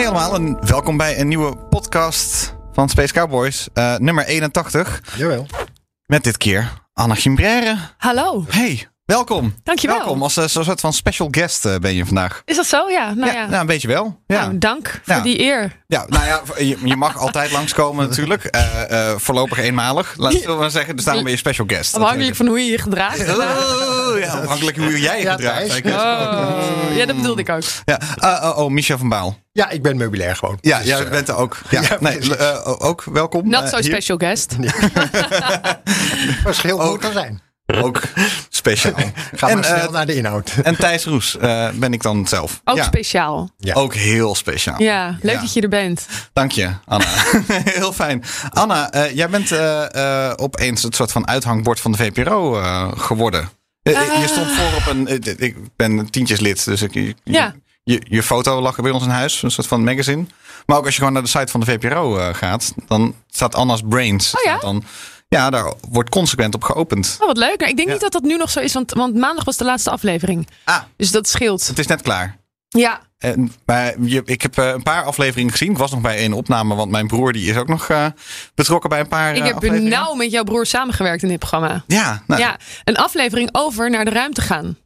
Hey allemaal en welkom bij een nieuwe podcast van Space Cowboys, eh, nummer 81. Jawel. Met dit keer Anna Gimbrère. Hallo. Hey, welkom. Dankjewel. Welkom, als eh, zo'n soort van special guest eh, ben je vandaag. Is dat zo? Ja, nou ja. ja, nou, een beetje wel. Ja. Nou, dank voor Ja. die eer. ja, nou ja, je, je mag altijd langskomen natuurlijk. Eh, eh, voorlopig eenmalig, laten we maar zeggen. Dus daarom ben je special guest. Afhankelijk van hoe je je gedraagt. Oh, ja, afhankelijk hoe jij je Ja, gedraagt. Oh, ja, dat bedoelde ik ook. Ja. Oh, oh, Michel van Baal. Ja, ik ben meubilair gewoon. Ja, Dus, jij eh, bent er ook. Ja, Ja, nee, eh, ook welkom. Not Eh, so hier. special guest. verschil moet er zijn. Ook speciaal. Ga En, maar snel eh, naar de inhoud. En Thijs Roes eh, ben ik dan zelf. Ook ja, speciaal. Ja. ook heel speciaal. Ja, leuk Ja. dat je er bent. Dank je, Anna. heel fijn. Anna, eh, jij bent eh, eh, opeens het soort van uithangbord van de VPRO eh, geworden. Eh, Je stond voor op een... ik ben tientjeslid, dus ik, je, Ja. je, je foto lag bij ons in huis. Een soort van magazine. Maar ook als je gewoon naar de site van de VPRO eh, gaat... dan staat Anna's Brains. Oh ja? Dan, ja, daar wordt consequent op geopend. Oh, wat leuk. Nou, ik denk Ja. niet dat dat nu nog zo is, want, want maandag was de laatste aflevering. Ah, Dus dat scheelt. het is net klaar. Ja. En, maar je, ik heb eh, een paar afleveringen gezien. Ik was nog bij een opname, want mijn broer die is ook nog eh, betrokken bij een paar Ik eh, heb afleveringen. nauw met jouw broer samengewerkt in dit programma. Ja, nou, ja. Ja, een aflevering over naar de ruimte gaan.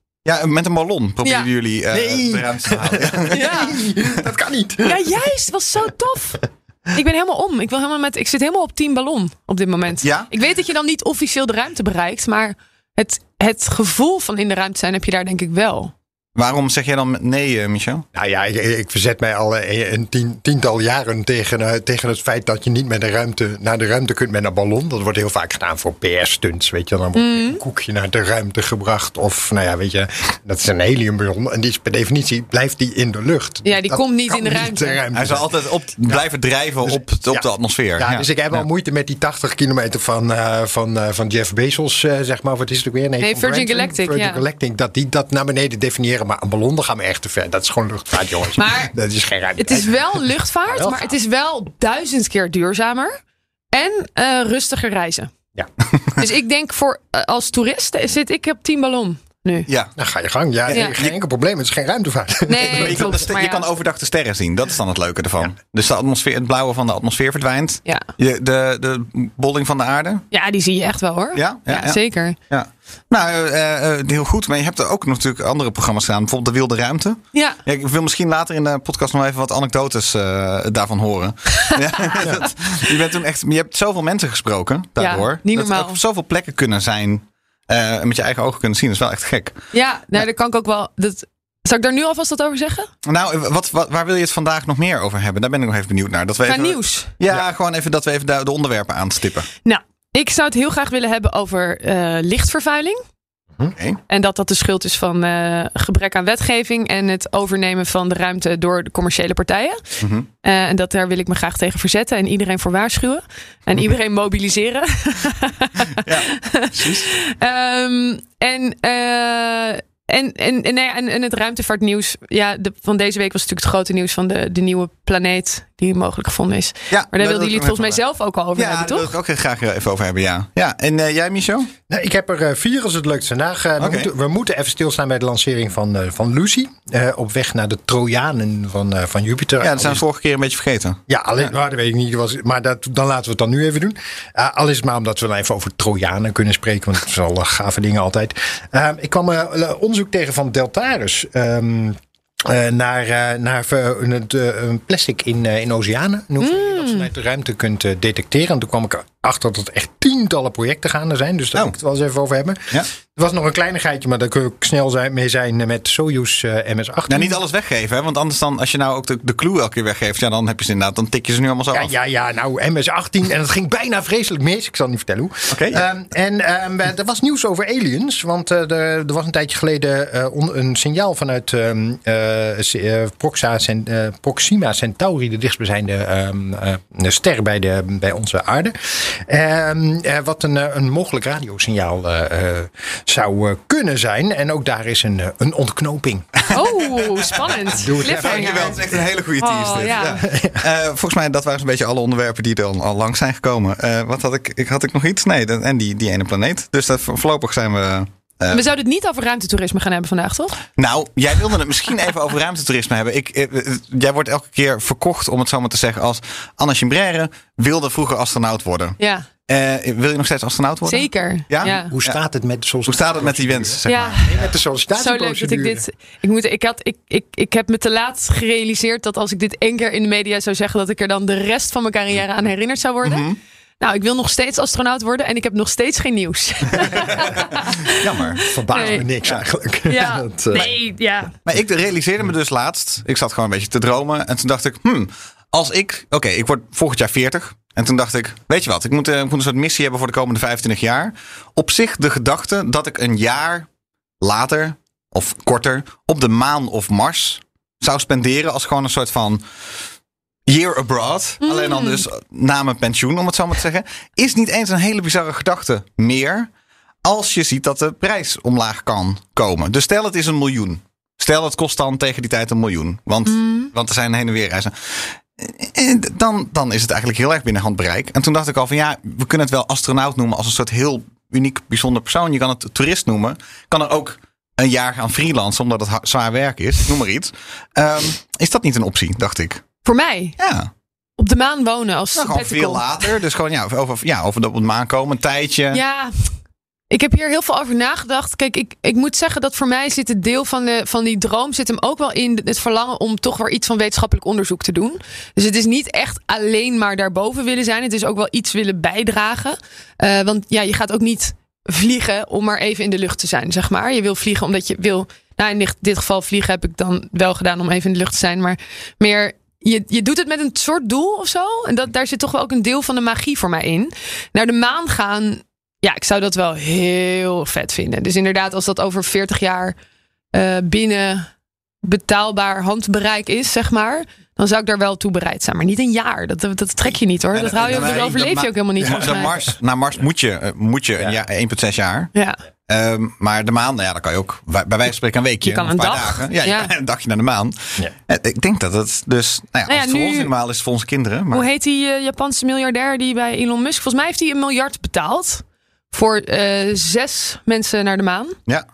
met een ballon probeerden Ja. jullie eh Nee. de ruimte te halen. Ja. Ja. Dat kan niet. ja, juist. was zo tof. Ik ben helemaal om. Ik, wil helemaal met, ik zit helemaal op team ballon op dit moment. Ja? Ik weet dat je dan niet officieel de ruimte bereikt, maar het, het gevoel van in de ruimte zijn heb je daar denk ik wel. Waarom zeg jij dan nee, eh, Michel? Nou ja, ik, ik verzet mij al eh, een tien, tiental jaren tegen, eh, tegen het feit dat je niet met de ruimte, naar de ruimte kunt met een ballon. Dat wordt heel vaak gedaan voor PR-stunts. Weet je, dan wordt Mhm. een koekje naar de ruimte gebracht. Of nou ja, weet je, dat is een heliumballon. En die is per definitie blijft die in de lucht. Ja, die Dat komt niet in de ruimte. Hij zal altijd op, blijven drijven op, op ja. de atmosfeer. Ja, dus ik heb al moeite met die 80 kilometer van, eh, van, eh, van Jeff Bezos, eh, zeg maar. Wat is het ook weer? Nee, Virgin Branson. Galactic, Virgin ja. Galactic, dat die dat naar beneden definiëren. Maar een ballon, dan gaan we echt te ver. Dat is gewoon luchtvaart, jongens. Maar dat is geen ruimte. Het is wel luchtvaart, Wel maar het is wel duizend keer duurzamer en eh, rustiger reizen. Ja. Dus ik denk voor eh, als toerist zit ik op team ballon nu. Ja. Nou, ga je gang. Ja, Ja. geen enkel probleem. Het is geen ruimtevaart. Nee, Maar je, kan, klopt, je kan overdag de sterren zien. Dat is dan het leuke ervan. Dus de atmosfeer, het blauwe van de atmosfeer verdwijnt. Ja. Je, de, de bolling van de aarde. ja, die zie je echt wel hoor. Ja? Ja, ja. zeker. Ja. Nou, eh, eh, heel goed. Maar je hebt er ook natuurlijk andere programma's gedaan. Bijvoorbeeld De Wilde Ruimte. Ja. Ja, ik wil misschien later in de podcast nog even wat anekdotes eh, daarvan horen. ja, dat- je, bent toen echt, je hebt zoveel mensen gesproken daardoor. Ja, niet Dat normaal. er op zoveel plekken kunnen zijn. Eh, en met je eigen ogen kunnen zien. Dat is wel echt gek. Ja, nou, daar kan ik ook wel. Dat, zal ik daar nu alvast wat over zeggen? Nou, wat, wat, waar wil je het vandaag nog meer over hebben? Daar ben ik nog even benieuwd naar. Dat we even, nieuws. Ja, gewoon even dat we even de, de onderwerpen aanstippen. Nou, ik zou het heel graag willen hebben over eh, lichtvervuiling. Oké. En dat dat de schuld is van eh, gebrek aan wetgeving en het overnemen van de ruimte door de commerciële partijen. Mhm. Eh, en dat daar wil ik me graag tegen verzetten en iedereen voor waarschuwen. En iedereen mobiliseren. Ja, precies. Ehm, en, eh, en, en, en, nou ja, en, en het ruimtevaartnieuws. Ja, de, van deze week was natuurlijk het grote nieuws van de, de nieuwe planeet die mogelijk gevonden is. Ja, Maar daar wilden jullie het volgens mij zelf ook al over Ja, hebben, daar wil toch? ik ook heel graag even over hebben, ja. Ja, en eh, jij, Michel? Nou, ik heb er eh, vier als het lukt vandaag. Eh, we, moeten, we moeten even stilstaan bij de lancering van, eh, van Lucy. Eh, op weg naar de Trojanen van, eh, van Jupiter. Ja, dat zijn we vorige keer een beetje vergeten. Ja, alleen, nou, dat weet ik niet. Was, maar dat, dan laten we het dan nu even doen. Uh, al is het maar omdat we dan even over Trojanen kunnen spreken. Want het is al gave dingen altijd. Uh, ik kwam uh, onderzoek tegen van Deltaris. Um, uh, naar, uh, naar uh, het, plastic in, uh, in oceanen. En hoe mm. wat je vanuit de ruimte kunt eh, detecteren. En toen kwam ik achter dat er echt tientallen projecten gaande zijn. Dus daar Oh. wil ik het wel eens even over hebben. Ja. Er was nog een kleinigheidje, maar daar kun ik snel zijn, mee zijn met Soyuz eh, MS-18. Nou, niet alles weggeven, hè? want anders dan, als je nou ook de, de clue elke keer weggeeft, ja, dan heb je ze inderdaad, dan tik je ze nu allemaal zo Ja, af. ja, ja, nou MS-18 en het ging bijna vreselijk mis. Ik zal niet vertellen hoe. Oké, ja. Ehm, en ehm, er was nieuws over aliens. Want eh, er, er was een tijdje geleden eh, on- een signaal vanuit ehm, eh, eh, Proxa eh, Proxima Centauri, de dichtstbijzijnde ehm, eh, ster bij, de, bij onze aarde. Ehm, eh, wat een, een mogelijk radiosignaal eh, eh, zou kunnen zijn. En ook daar is een, een ontknoping. Oh, spannend. Doe het. Dankjewel, het is echt een hele goede tease. Oh, dit. ja. Eh, volgens mij, dat waren zo'n beetje alle onderwerpen die er al, al lang zijn gekomen. Eh, wat had ik, ik? Had ik nog iets? Nee, dat- en die, die ene planeet. Dus dat, voorlopig zijn we... eh, We zouden het niet over ruimtetoerisme gaan hebben vandaag, toch? Nou, jij wilde het misschien even over ruimtetoerisme hebben. Ik, eh, eh, jij wordt elke keer verkocht, om het zo maar te zeggen, als Anna Chimbrère wilde vroeger astronaut worden. Ja, Eh, wil je nog steeds astronaut worden? zeker. Ja? ja. Hoe staat het met de Hoe staat het met die wens? Zeg Ja. maar? Nee, met de Zo leuk sollicitatieprocedure. dat ik dit. Ik, moet, ik, had, ik, ik, ik heb me te laat gerealiseerd dat als ik dit één keer in de media zou zeggen, dat ik er dan de rest van mijn carrière aan herinnerd zou worden. Mhm. Nou, ik wil nog steeds astronaut worden en ik heb nog steeds geen nieuws. Jammer. Verbaast Nee. me niks eigenlijk. ja, Dat, eh, nee, ja. Maar ik realiseerde me dus laatst. Ik zat gewoon een beetje te dromen. En toen dacht ik, hmm, als ik... Oké, ik word volgend jaar 40. En toen dacht ik, weet je wat? Ik moet, eh, ik moet een soort missie hebben voor de komende 25 jaar. Op zich de gedachte dat ik een jaar later, of korter, op de maan of Mars zou spenderen. Als gewoon een soort van year abroad. Alleen dan dus na mijn pensioen, om het zo maar te zeggen. Is niet eens een hele bizarre gedachte meer. Als je ziet dat de prijs omlaag kan komen. Dus stel het is een miljoen. Stel het kost dan tegen die tijd een miljoen. Want, want er zijn heen en weer reizen. En dan, dan is het eigenlijk heel erg binnen handbereik. En toen dacht ik al van ja, we kunnen het wel astronaut noemen als een soort heel uniek, bijzonder persoon. Je kan het toerist noemen. Kan er ook een jaar gaan freelancen omdat het zwaar werk is. Noem maar iets. Ehm, is dat niet een optie, dacht ik. Voor mij, Ja, op de maan wonen als nou, gewoon veel later. Dus gewoon ja, over, ja, over op de maan komen, een tijdje. Ja, ik heb hier heel veel over nagedacht. Kijk, ik, ik moet zeggen dat voor mij zit het deel van, de, van die droom zit hem ook wel in het verlangen om toch weer iets van wetenschappelijk onderzoek te doen. Dus het is niet echt alleen maar daarboven willen zijn. Het is ook wel iets willen bijdragen. Eh, want ja, je gaat ook niet vliegen om maar even in de lucht te zijn, zeg maar. Je wil vliegen omdat je wil. Nou, in dit geval vliegen heb ik dan wel gedaan om even in de lucht te zijn. Maar meer je, je doet het met een soort doel of zo. En dat, daar zit toch wel ook een deel van de magie voor mij in. Naar de maan gaan, ja, ik zou dat wel heel vet vinden. Dus inderdaad, als dat over 40 jaar eh, binnen betaalbaar handbereik is, zeg maar. Dan zou ik daar wel toe bereid zijn. Maar niet een jaar. Dat, dat, trek je niet hoor. Ja, Dat, hou je, dat overleef je ook helemaal niet. volgens Naar. Mars, naar Mars moet je, eh, moet je een jaar, 1,6 jaar. Ja. Ehm, maar de maan, nou ja, dan kan je ook bij wijze van spreken een weekje. Je kan of een paar dag. Dagen. Ja, Ja. een dagje naar de maan. Ja. Ik denk dat het dus, nou ja, als Nou ja, het voor nu- ons normaal is, voor onze kinderen. Maar Hoe heet die eh, Japanse miljardair die bij Elon Musk... Volgens mij heeft hij een miljard betaald. Voor eh, zes mensen naar de maan. ja,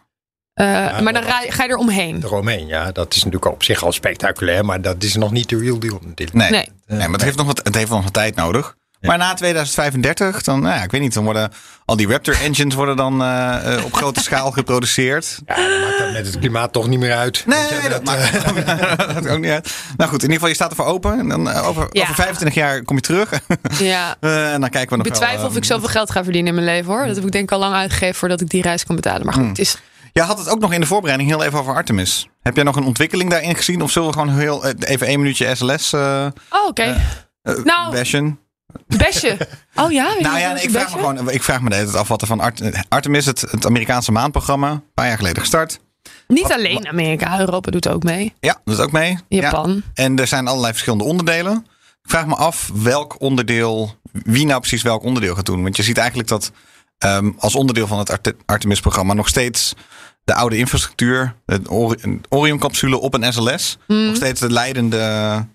Eh, maar dan ga, ga je er omheen. De Romein, ja, dat is natuurlijk op zich al spectaculair, maar dat is nog niet de real deal natuurlijk. nee. Nee. nee. maar het heeft, nog wat, het heeft nog wat tijd nodig. Maar na 2035, dan, nou ja, ik weet niet, dan worden al die Raptor engines worden dan eh, eh, op grote schaal geproduceerd. Ja, dat maakt dat met het klimaat toch niet meer uit. Je, Nee, dat, dat, maakt eh, dat ook niet uit. Nou goed, in ieder geval, je staat ervoor open. En dan, over, Ja. over 25 jaar kom je terug. Ja. Eh, en dan kijken we nog Ik betwijfel wel, of ik zoveel geld ga verdienen in mijn leven hoor. Dat heb ik denk ik al lang uitgegeven voordat ik die reis kan betalen. Maar goed, Hmm. het is... Je had het ook nog in de voorbereiding heel even over Artemis. Heb jij nog een ontwikkeling daarin gezien? Of zullen we gewoon heel even één minuutje SLS eh Oh, oké. eh, Nou, bashen? Besje. Oh ja? Nou ja, ik vraag me gewoon, ik vraag me de hele tijd af wat er van Art- Artemis, het, het Amerikaanse maanprogramma, een paar jaar geleden gestart. Niet alleen Amerika, Europa doet ook mee. Ja, is ook mee. Ja. Japan. En er zijn allerlei verschillende onderdelen. Ik vraag me af welk onderdeel, wie nou precies welk onderdeel gaat doen. Want je ziet eigenlijk dat ehm, als onderdeel van het Arte- Artemis-programma nog steeds de oude infrastructuur, Ori- Orion-capsule op een SLS, Mhm. nog steeds het leidende,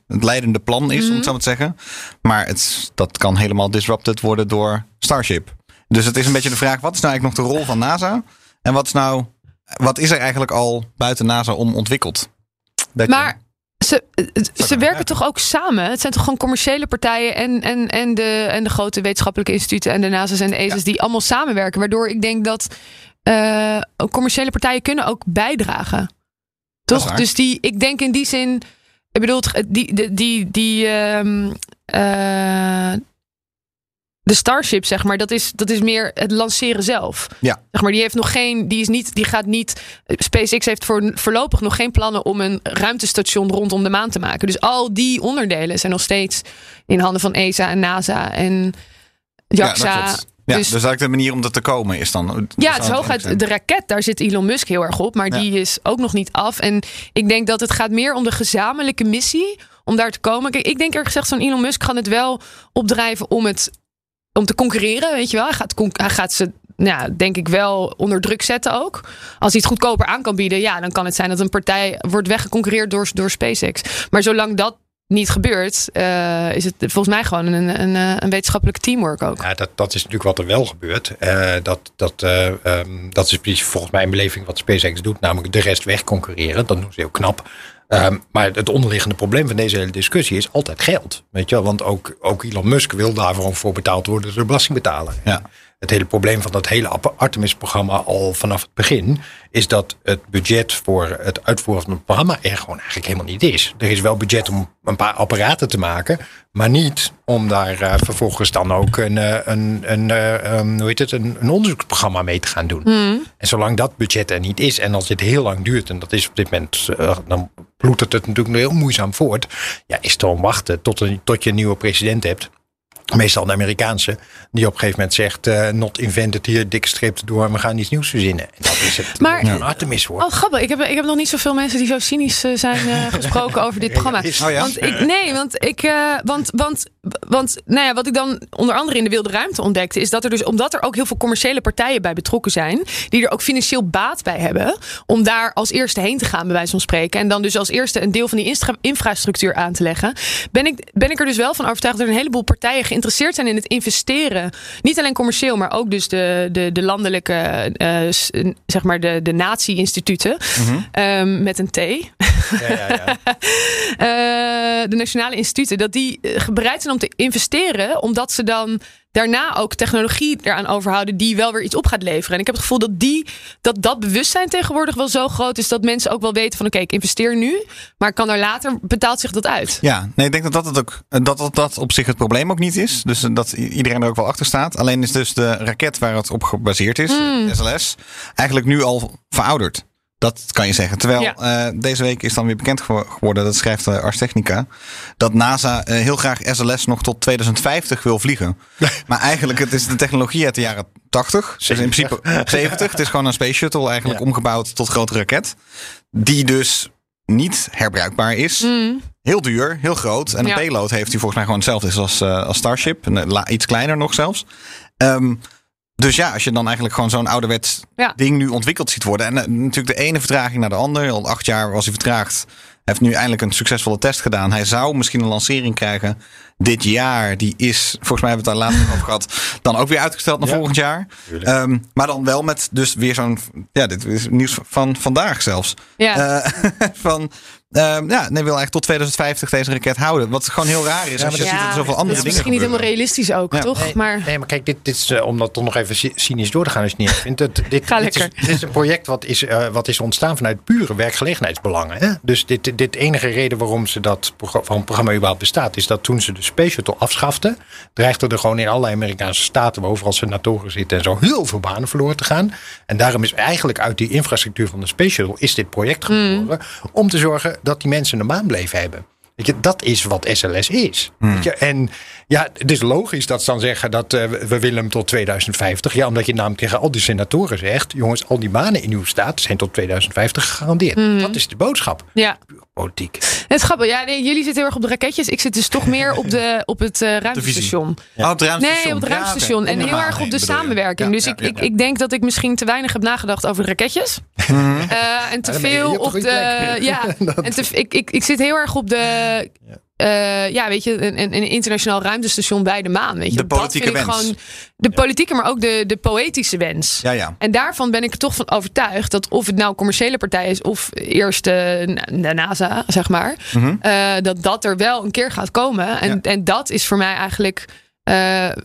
het leidende plan is, om het zo maar te zeggen. Maar het, dat kan helemaal disrupted worden door Starship. Dus het is een beetje de vraag, wat is nou eigenlijk nog de rol van NASA? En wat is nou, wat is er eigenlijk al buiten NASA om ontwikkeld? Dat Maar ze, ze werken toch ook samen? Het zijn toch gewoon commerciële partijen en, en, en, de, en de grote wetenschappelijke instituten en de NASA's en de ESA's die allemaal samenwerken. Waardoor ik denk dat ook commerciële partijen kunnen ook bijdragen. Toch? Dus die, ik denk in die zin, ik bedoel, die, die, die, die, ehm, eh, de Starship, zeg maar, dat is, dat is meer het lanceren zelf. Ja. Zeg maar, die heeft nog geen, die is niet, die gaat niet. SpaceX heeft voor, voorlopig nog geen plannen om een ruimtestation rondom de maan te maken. Dus al die onderdelen zijn nog steeds in handen van ESA en NASA en JAXA. Ja. Ja, dus, dus, eigenlijk de manier om dat te komen is dan. ja, het is hooguit de raket. Daar zit Elon Musk heel erg op. Maar Ja. die is ook nog niet af. En ik denk dat het gaat meer om de gezamenlijke missie. Om daar te komen. Kijk, ik denk eerlijk gezegd, zo'n Elon Musk gaat het wel opdrijven om het om te concurreren. Weet je wel, hij gaat, hij gaat ze. nou denk ik wel onder druk zetten ook. Als hij het goedkoper aan kan bieden, ja, dan kan het zijn dat een partij wordt weggeconcurreerd door, door SpaceX. Maar zolang dat niet gebeurt, eh, is het volgens mij gewoon een, een, een wetenschappelijke teamwork ook. Ja, dat, dat is natuurlijk wat er wel gebeurt. Eh, dat, dat, eh, ehm, dat is precies volgens mijn beleving wat SpaceX doet, namelijk de rest wegconcurreren. Dat doen ze heel knap. Ehm, maar het onderliggende probleem van deze hele discussie is altijd geld. Weet je wel? Want ook, ook Elon Musk wil daarvoor voor betaald worden door de belastingbetaler. Ja. Het hele probleem van dat hele Artemis-programma al vanaf het begin is dat het budget voor het uitvoeren van het programma er gewoon eigenlijk helemaal niet is. Er is wel budget om een paar apparaten te maken, maar niet om daar eh, vervolgens dan ook een, eh, een, een, eh, um, hoe heet het, een, een onderzoeksprogramma mee te gaan doen. En zolang dat budget er niet is en als dit heel lang duurt, en dat is op dit moment, dan ploetert het natuurlijk heel moeizaam voort, ja, is het gewoon wachten tot, een, tot je een nieuwe president hebt. Meestal de Amerikaanse, die op een gegeven moment zegt: eh, Not invented hier, dikke streep door, we gaan iets nieuws verzinnen. En dat is het. Maar- een Artemis hoor. Oh, grappig. Ik heb, ik heb nog niet zoveel mensen die zo cynisch eh, zijn eh, gesproken over dit programma. Oh ja? Want ik, nee, want ik, want, want, want, nou ja, wat ik dan onder andere in de wilde ruimte ontdekte, is dat er dus, omdat er ook heel veel commerciële partijen bij betrokken zijn, die er ook financieel baat bij hebben, om daar als eerste heen te gaan, bij wijze van spreken, en dan dus als eerste een deel van die infrastructuur aan te leggen, ben ik, ben ik er dus wel van overtuigd dat er een heleboel partijen geïnteresseerd zijn in het investeren. Niet alleen commercieel, maar ook dus de, de, de landelijke, eh, zeg maar de, de natie-instituten, ehm, met een T. Ja, ja, ja. Eh, de nationale instituten, dat die eh, bereid zijn om te investeren, omdat ze dan daarna ook technologie eraan overhouden die wel weer iets op gaat leveren. En ik heb het gevoel dat die, dat, dat bewustzijn tegenwoordig wel zo groot is dat mensen ook wel weten van oké, ik investeer nu, maar kan er later betaalt zich dat uit. Ja, nee, ik denk dat dat, het ook, dat, dat dat op zich het probleem ook niet is. Dus dat iedereen er ook wel achter staat. Alleen is dus de raket waar het op gebaseerd is, Hmm. SLS, eigenlijk nu al verouderd. Dat kan je zeggen. Terwijl Ja. eh, deze week is dan weer bekend gewo- geworden, dat schrijft uh, Ars Technica, dat NASA eh, heel graag SLS nog tot 2050 wil vliegen. maar eigenlijk het is de technologie uit de jaren 80. Dus in principe 70. Het is gewoon een space shuttle eigenlijk Ja. omgebouwd tot grote raket. Die dus niet herbruikbaar is. Heel duur, heel groot. En de Ja. payload heeft hij volgens mij gewoon hetzelfde als, eh, als Starship. En, eh, la- iets kleiner nog zelfs. Ehm, dus ja, als je dan eigenlijk gewoon zo'n ouderwets Ja. ding nu ontwikkeld ziet worden. En eh, natuurlijk de ene vertraging naar de andere. Al acht jaar was hij vertraagd. Hij heeft nu eindelijk een succesvolle test gedaan. Hij zou misschien een lancering krijgen dit jaar. Die is, volgens mij hebben we het daar later over gehad, dan ook weer uitgesteld naar Ja. volgend jaar. Ehm, maar dan wel met dus weer zo'n, ja, dit is nieuws van vandaag zelfs. Ja. Eh, van, ja, nee, wil eigenlijk tot 2050 deze raket houden. Wat gewoon heel raar is als je ziet dat er zoveel andere is dingen misschien niet helemaal realistisch ook, Ja. toch? Nee, maar nee, maar kijk, dit, dit is, eh, om dat toch nog even cy- cynisch door te gaan als je niet vindt. Het, dit, Ga dit, dit is een project wat is, eh, wat is ontstaan vanuit pure werkgelegenheidsbelangen. Hè? Dus dit, dit enige reden waarom, ze dat, waarom het programma überhaupt bestaat, is dat toen ze de Space Shuttle afschaften, dreigden er gewoon in allerlei Amerikaanse staten, waar overal senatoren zitten en zo, heel veel banen verloren te gaan. En daarom is eigenlijk uit die infrastructuur van de Space Shuttle is dit project geboren om te zorgen dat die mensen een baan bleven hebben. Weet je, dat is wat SLS is. Weet je? En ja, het is logisch dat ze dan zeggen dat eh, we willen hem tot 2050. Ja, omdat je namelijk tegen al die senatoren zegt: jongens, al die banen in uw staat zijn tot 2050 gegarandeerd. Dat is de boodschap. ja. Politiek. Het is grappig. Ja, nee, jullie zitten heel erg op de raketjes. Ik zit dus toch meer op, de, op het eh ruimtestation. Oh, op het ruimtestation. Nee, op het Ja, ruimtestation. En heel erg op de samenwerking. Ja, dus ja, ik, ja, ik, ja. ik denk dat ik misschien te weinig heb nagedacht over de raketjes. Mhm. Eh, en te Ja, veel op de Ja, en te, ik, ik, ik zit heel erg op de. Eh, ja, weet je, een, een internationaal ruimtestation bij de maan. Weet je. De politieke dat vind wens. Ik gewoon, de politieke, maar ook de, de poëtische wens. Ja, ja. En daarvan ben ik er toch van overtuigd dat of het nou een commerciële partij is of eerst eh, de NASA, zeg maar, Mhm. eh, dat dat er wel een keer gaat komen. En, en dat is voor mij eigenlijk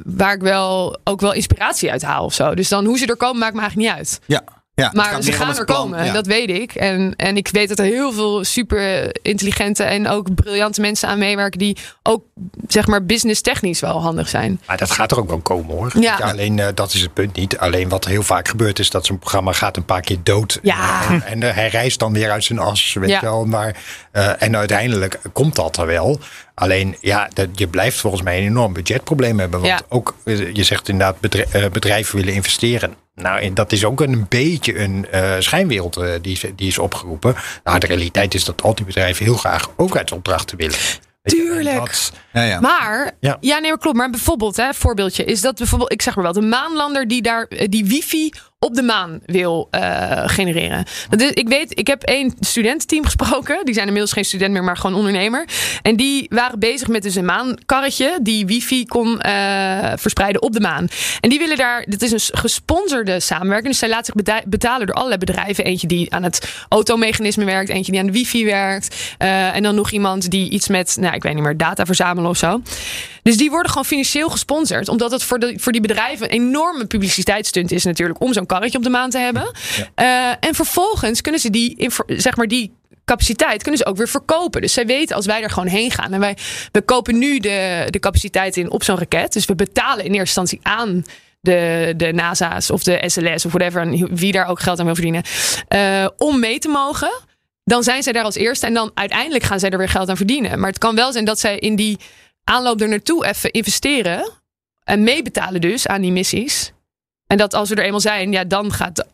waar ik wel ook wel inspiratie uit haal of zo. Dus dan hoe ze er komen maakt me eigenlijk niet uit. Ja. Ja, maar gaat ze gaan er plan, komen, ja. dat weet ik. En, en ik weet dat er heel veel super intelligente en ook briljante mensen aan meewerken die ook zeg maar business technisch wel handig zijn. Maar dat gaat er ook wel komen hoor. Ja. alleen eh, dat is het punt niet. Alleen wat heel vaak gebeurt is dat zo'n programma gaat een paar keer dood. Ja. En, en eh, hij reist dan weer uit zijn as. Weet Ja. je wel. Maar, eh, en uiteindelijk komt dat er wel. Alleen ja, dat, je blijft volgens mij een enorm budgetprobleem hebben. Want Ja. ook, eh, je zegt inderdaad, eh, bedrijven willen investeren. Nou, en dat is ook een beetje een eh, schijnwereld eh, die, is- die is opgeroepen. Nou, de realiteit is dat al die bedrijven heel graag overheidsopdrachten willen. Tuurlijk. dat- Ja, ja. Maar, ja, Ja. nee, maar klopt. Maar bijvoorbeeld, hè, voorbeeldje, is dat bijvoorbeeld, ik zeg maar wel, de maanlander die daar eh, die wifi op de maan wil eh, genereren. Is, ik weet, ik heb één studententeam gesproken. Die zijn inmiddels geen student meer, maar gewoon ondernemer. En die waren bezig met dus een maankarretje die wifi kon eh, verspreiden op de maan. En die willen daar, dit is een gesponsorde samenwerking. Dus zij laten zich beta- betalen door allerlei bedrijven. Eentje die aan het automechanisme werkt, eentje die aan de wifi werkt. eh, en dan nog iemand die iets met, nou, ik weet niet meer, data verzamelen of zo. Dus die worden gewoon financieel gesponsord. Omdat het voor, de, voor die bedrijven een enorme publiciteitsstunt is natuurlijk om zo'n karretje op de maan te hebben. Eh, en vervolgens kunnen ze die, zeg maar, die capaciteit kunnen ze ook weer verkopen. Dus zij weten als wij er gewoon heen gaan. En wij we kopen nu de, de capaciteit in op zo'n raket. Dus we betalen in eerste instantie aan de, de NASA's of de SLS of whatever. En wie daar ook geld aan wil verdienen. eh, om mee te mogen. Dan zijn zij daar als eerste. En dan uiteindelijk gaan zij er weer geld aan verdienen. Maar het kan wel zijn dat zij in die aanloop er naartoe even investeren. En meebetalen dus aan die missies. En dat als we er eenmaal zijn, ja, dan gaat dat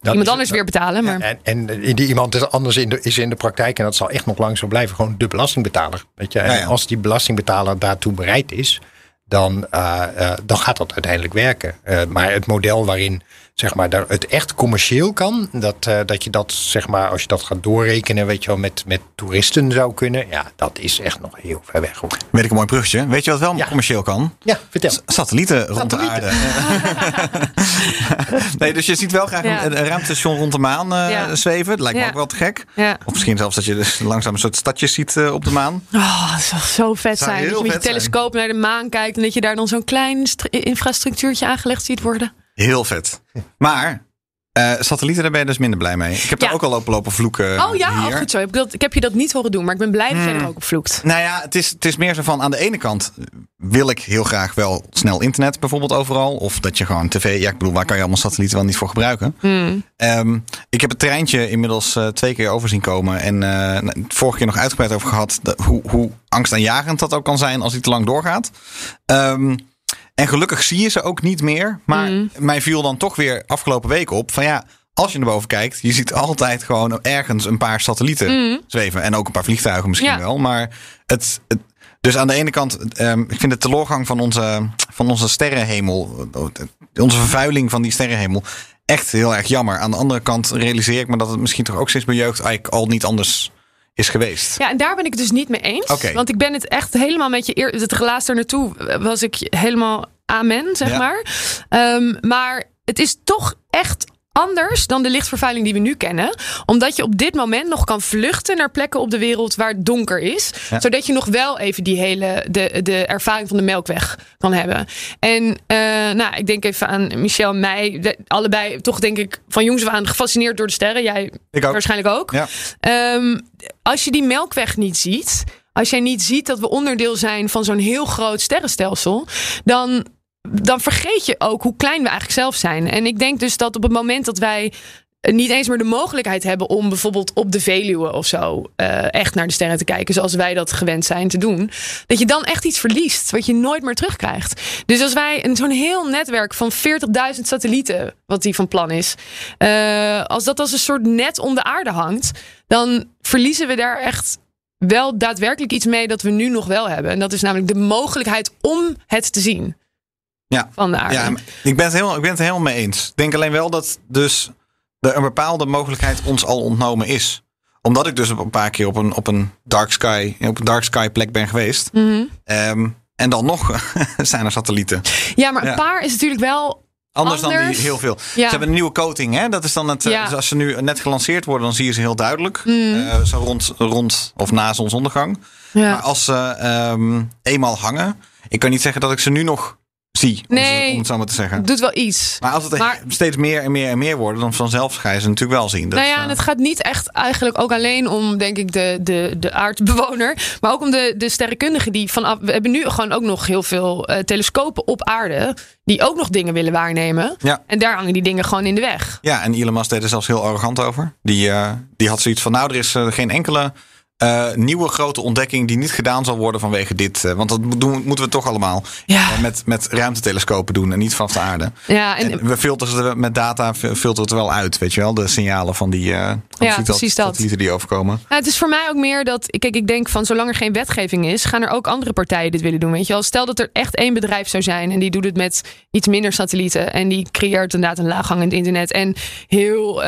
iemand is- anders weer betalen. Maar En, en die iemand is anders in de, is in de praktijk, en dat zal echt nog lang zo blijven, gewoon de belastingbetaler. Weet je? En ja. als die belastingbetaler daartoe bereid is, dan, eh, eh, dan gaat dat uiteindelijk werken. Eh, maar het model waarin zeg maar, daar het echt commercieel kan, dat, eh, dat je dat, zeg maar, als je dat gaat doorrekenen, weet je wel, met, met toeristen zou kunnen, ja, dat is echt nog heel ver weg. Hoor. Weet ik een mooi bruggetje. Weet je wat wel Ja. commercieel kan? Ja, vertel. Satellieten rond de aarde. nee, dus je ziet wel graag Ja. een, een ruimtestation rond de maan eh, Ja. zweven. Dat lijkt me ook wel te gek. ja. Of misschien zelfs dat je dus langzaam een soort stadjes ziet eh, op de maan. Oh, dat zou zo vet Zou zijn. Dat heel je met je zijn. telescoop naar de maan kijkt en dat je daar dan zo'n klein stru- infrastructuurtje aangelegd ziet worden. Heel vet. Maar eh, satellieten, daar ben je dus minder blij mee. Ik heb Ja. daar ook al lopen lopen vloeken oh ja, oh, goed zo. Ik heb, dat, ik heb je dat niet horen doen, maar ik ben blij dat jij er ook op vloekt. Nou ja, het is, het is meer zo van aan de ene kant wil ik heel graag wel snel internet bijvoorbeeld overal. Of dat je gewoon tv, ja ik bedoel waar kan je allemaal satellieten wel niet voor gebruiken. Ehm, ik heb het treintje inmiddels eh, twee keer over zien komen. En nou, vorige keer nog uitgebreid over gehad dat, hoe, hoe angstaanjagend dat ook kan zijn als hij te lang doorgaat. Ehm, en gelukkig zie je ze ook niet meer. Maar mij viel dan toch weer afgelopen week op van ja, als je naar boven kijkt, je ziet altijd gewoon ergens een paar satellieten zweven. En ook een paar vliegtuigen misschien Ja. wel. Maar het, het- dus aan de ene kant, ehm, ik vind de teleurgang van onze, van onze sterrenhemel, onze vervuiling van die sterrenhemel, echt heel erg jammer. Aan de andere kant realiseer ik me dat het misschien toch ook sinds mijn jeugd eigenlijk al niet anders is geweest. Ja, en daar ben ik het dus niet mee eens. Want ik ben het echt helemaal met je... Eer, het relaas er naartoe was ik helemaal amen, zeg Ja. maar. Ehm, maar het is toch echt anders dan de lichtvervuiling die we nu kennen. Omdat je op dit moment nog kan vluchten naar plekken op de wereld waar het donker is. Ja. Zodat je nog wel even die hele de, de ervaring van de melkweg kan hebben. En eh, nou, ik denk even aan Michel en mij. Allebei toch denk ik van jongs af aan gefascineerd door de sterren. Jij Ik ook. waarschijnlijk ook. Ja. Ehm, als je die melkweg niet ziet, als jij niet ziet dat we onderdeel zijn van zo'n heel groot sterrenstelsel, dan, dan vergeet je ook hoe klein we eigenlijk zelf zijn. En ik denk dus dat op het moment dat wij niet eens meer de mogelijkheid hebben om bijvoorbeeld op de Veluwe of zo eh, echt naar de sterren te kijken, zoals wij dat gewend zijn te doen, dat je dan echt iets verliest wat je nooit meer terugkrijgt. Dus als wij een zo'n heel netwerk van 40.000 satellieten, wat die van plan is, eh, als dat als een soort net om de aarde hangt, dan verliezen we daar echt wel daadwerkelijk iets mee dat we nu nog wel hebben. En dat is namelijk de mogelijkheid om het te zien Ja. van de aarde. Ja, ik ben, het helemaal, ik ben het helemaal mee eens. Ik denk alleen wel dat dus er een bepaalde mogelijkheid ons al ontnomen is. Omdat ik dus een paar keer op een, op een dark sky, op een dark sky plek ben geweest. Mhm. Ehm, en dan nog zijn er satellieten. Ja, maar een Ja. paar is natuurlijk wel Anders, dan Anders. die heel veel. Ja. Ze hebben een nieuwe coating, hè? Dat is dan het. Ja. dus als ze nu net gelanceerd worden, dan zie je ze heel duidelijk. Mhm. Eh, zo rond, rond of na zonsondergang. Ja. Maar als ze ehm, eenmaal hangen. Ik kan niet zeggen dat ik ze nu nog zie. Nee. Om het zo maar te zeggen. Doet wel iets. Maar als het Maar- steeds meer en meer en meer worden, dan vanzelf ga je ze natuurlijk wel zien. Dat, nou ja, eh, en het gaat niet echt eigenlijk ook alleen om, denk ik, de, de, de aardbewoner. Maar ook om de, de sterrenkundigen die vanaf. We hebben nu gewoon ook nog heel veel eh, telescopen op aarde. Die ook nog dingen willen waarnemen. Ja. En daar hangen die dingen gewoon in de weg. Ja, en Elon Musk deed er zelfs heel arrogant over. Die, eh, die had zoiets van, nou, er is eh, geen enkele eh, nieuwe grote ontdekking die niet gedaan zal worden vanwege dit. eh, want dat doen, moeten we toch allemaal Ja. eh, met, met ruimtetelescopen doen en niet vanaf de aarde. Ja, en, En we filteren met data filteren het wel uit, weet je wel, de signalen van die, Ja, precies dat. satellieten die overkomen. Nou, het is voor mij ook meer dat. Kijk, ik denk van zolang er geen wetgeving is, gaan er ook andere partijen dit willen doen. Weet je wel, stel dat er echt één bedrijf zou zijn en die doet het met iets minder satellieten. En die creëert inderdaad een laaghangend internet. En heel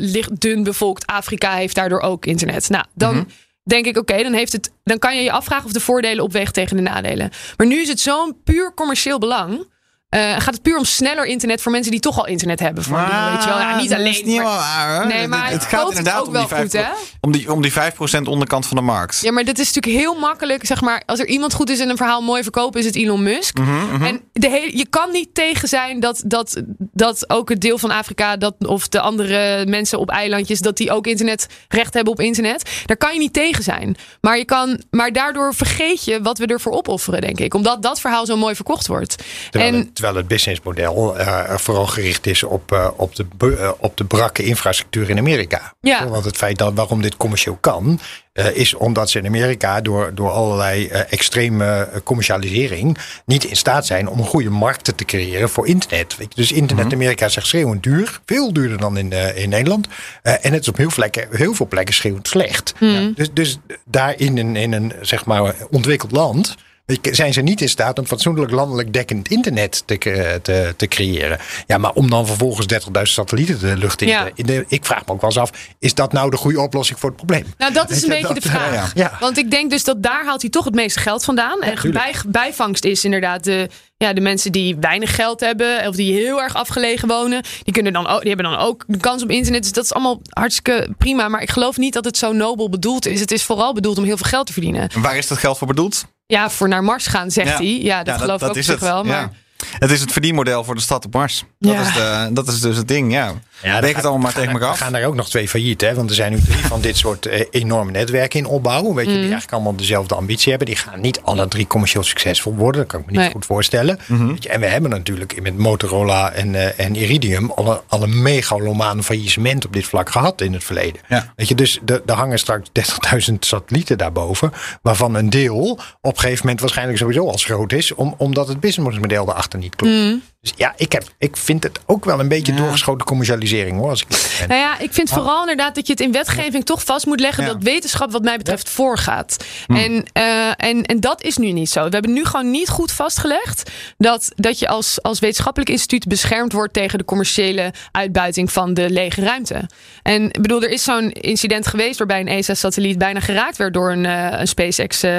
licht, dun bevolkt Afrika heeft daardoor ook internet. Nou, dan. Denk ik, oké, dan heeft het. Dan kan je je afvragen of de voordelen opwegen tegen de nadelen. Maar nu is het zo'n puur commercieel belang. Eh, gaat het puur om sneller internet voor mensen die toch al internet hebben? Voor weet je wel? Ja, niet dat alleen. is niet maar- helemaal waar, hè? Nee, maar het, het het gaat inderdaad ook om wel die, 5, goed, hè? om, die, om die 5% onderkant van de markt. Ja, maar dit is natuurlijk heel makkelijk. Zeg maar, als er iemand goed is en een verhaal mooi verkopen, is het Elon Musk. Mhm, En de hele, je kan niet tegen zijn dat, dat, dat ook het deel van Afrika, dat, of de andere mensen op eilandjes, dat die ook internet recht hebben op internet. Daar kan je niet tegen zijn. Maar, je kan, maar daardoor vergeet je wat we ervoor opofferen, denk ik. Omdat dat verhaal zo mooi verkocht wordt. Terwijl, en, terwijl het businessmodel eh, vooral gericht is op, eh, op, de, eh, op de brakke infrastructuur in Amerika. Ja. Want het feit dat waarom dit commercieel kan, eh, is omdat ze in Amerika door, door allerlei eh, extreme commercialisering niet in staat zijn om goede markten te creëren voor internet. Weet je, dus internet in Amerika is echt schreeuwend duur, veel duurder dan in, eh, in Nederland. Eh, en het is op heel, plekken, heel veel plekken schreeuwend slecht. Ja. Dus, dus daar in een, in een zeg maar ontwikkeld land. Zijn ze niet in staat om fatsoenlijk landelijk dekkend internet te, cre- te, te creëren? Ja, maar om dan vervolgens 30.000 satellieten de lucht in, Ja. de. Ik vraag me ook wel eens af: is dat nou de goede oplossing voor het probleem? Nou, dat is een beetje de vraag. ja, ja. Want ik denk dus dat daar haalt hij toch het meeste geld vandaan. en bij, bijvangst is inderdaad de, ja, de mensen die weinig geld hebben... of die heel erg afgelegen wonen. Die, kunnen dan ook, die hebben dan ook de kans op internet. Dus dat is allemaal hartstikke prima. Maar ik geloof niet dat het zo nobel bedoeld is. Het is vooral bedoeld om heel veel geld te verdienen. En waar is dat geld voor bedoeld? Ja, voor naar Mars gaan, zegt hij. Ja, dat geloof ik ook zich wel. Maar Ja. Het is het verdienmodel voor de stad op Mars. Dat, is, de, dat is dus het ding, ja. Ja, Week het allemaal maar tegen elkaar Er af. gaan er ook nog twee failliet. Hè? Want er zijn nu drie van dit soort eh, enorme netwerken in opbouw. Weet je, Mm. Die eigenlijk allemaal dezelfde ambitie hebben. Die gaan niet alle drie commercieel succesvol worden. Dat kan ik me niet Nee. goed voorstellen. Weet je, en we hebben natuurlijk met Motorola en, eh, en Iridium al een, al een megalomaan faillissement op dit vlak gehad in het verleden. Ja. Weet je, dus er er hangen straks 30.000 satellieten daarboven. Waarvan een deel op een gegeven moment waarschijnlijk sowieso al groot is. Om, omdat het businessmodel daarachter niet klopt. Mm. Dus ja, ik, heb, ik vind het ook wel een beetje doorgeschoten commercialisering hoor. Als ik. Nou ja, ik vind vooral inderdaad dat je het in wetgeving toch vast moet leggen Ja. dat wetenschap wat mij betreft voorgaat. En, eh, en, en dat is nu niet zo. We hebben nu gewoon niet goed vastgelegd dat, dat je als, als wetenschappelijk instituut beschermd wordt tegen de commerciële uitbuiting van de lege ruimte. En ik bedoel, er is zo'n incident geweest waarbij een ESA-satelliet bijna geraakt werd door een, eh, een SpaceX eh,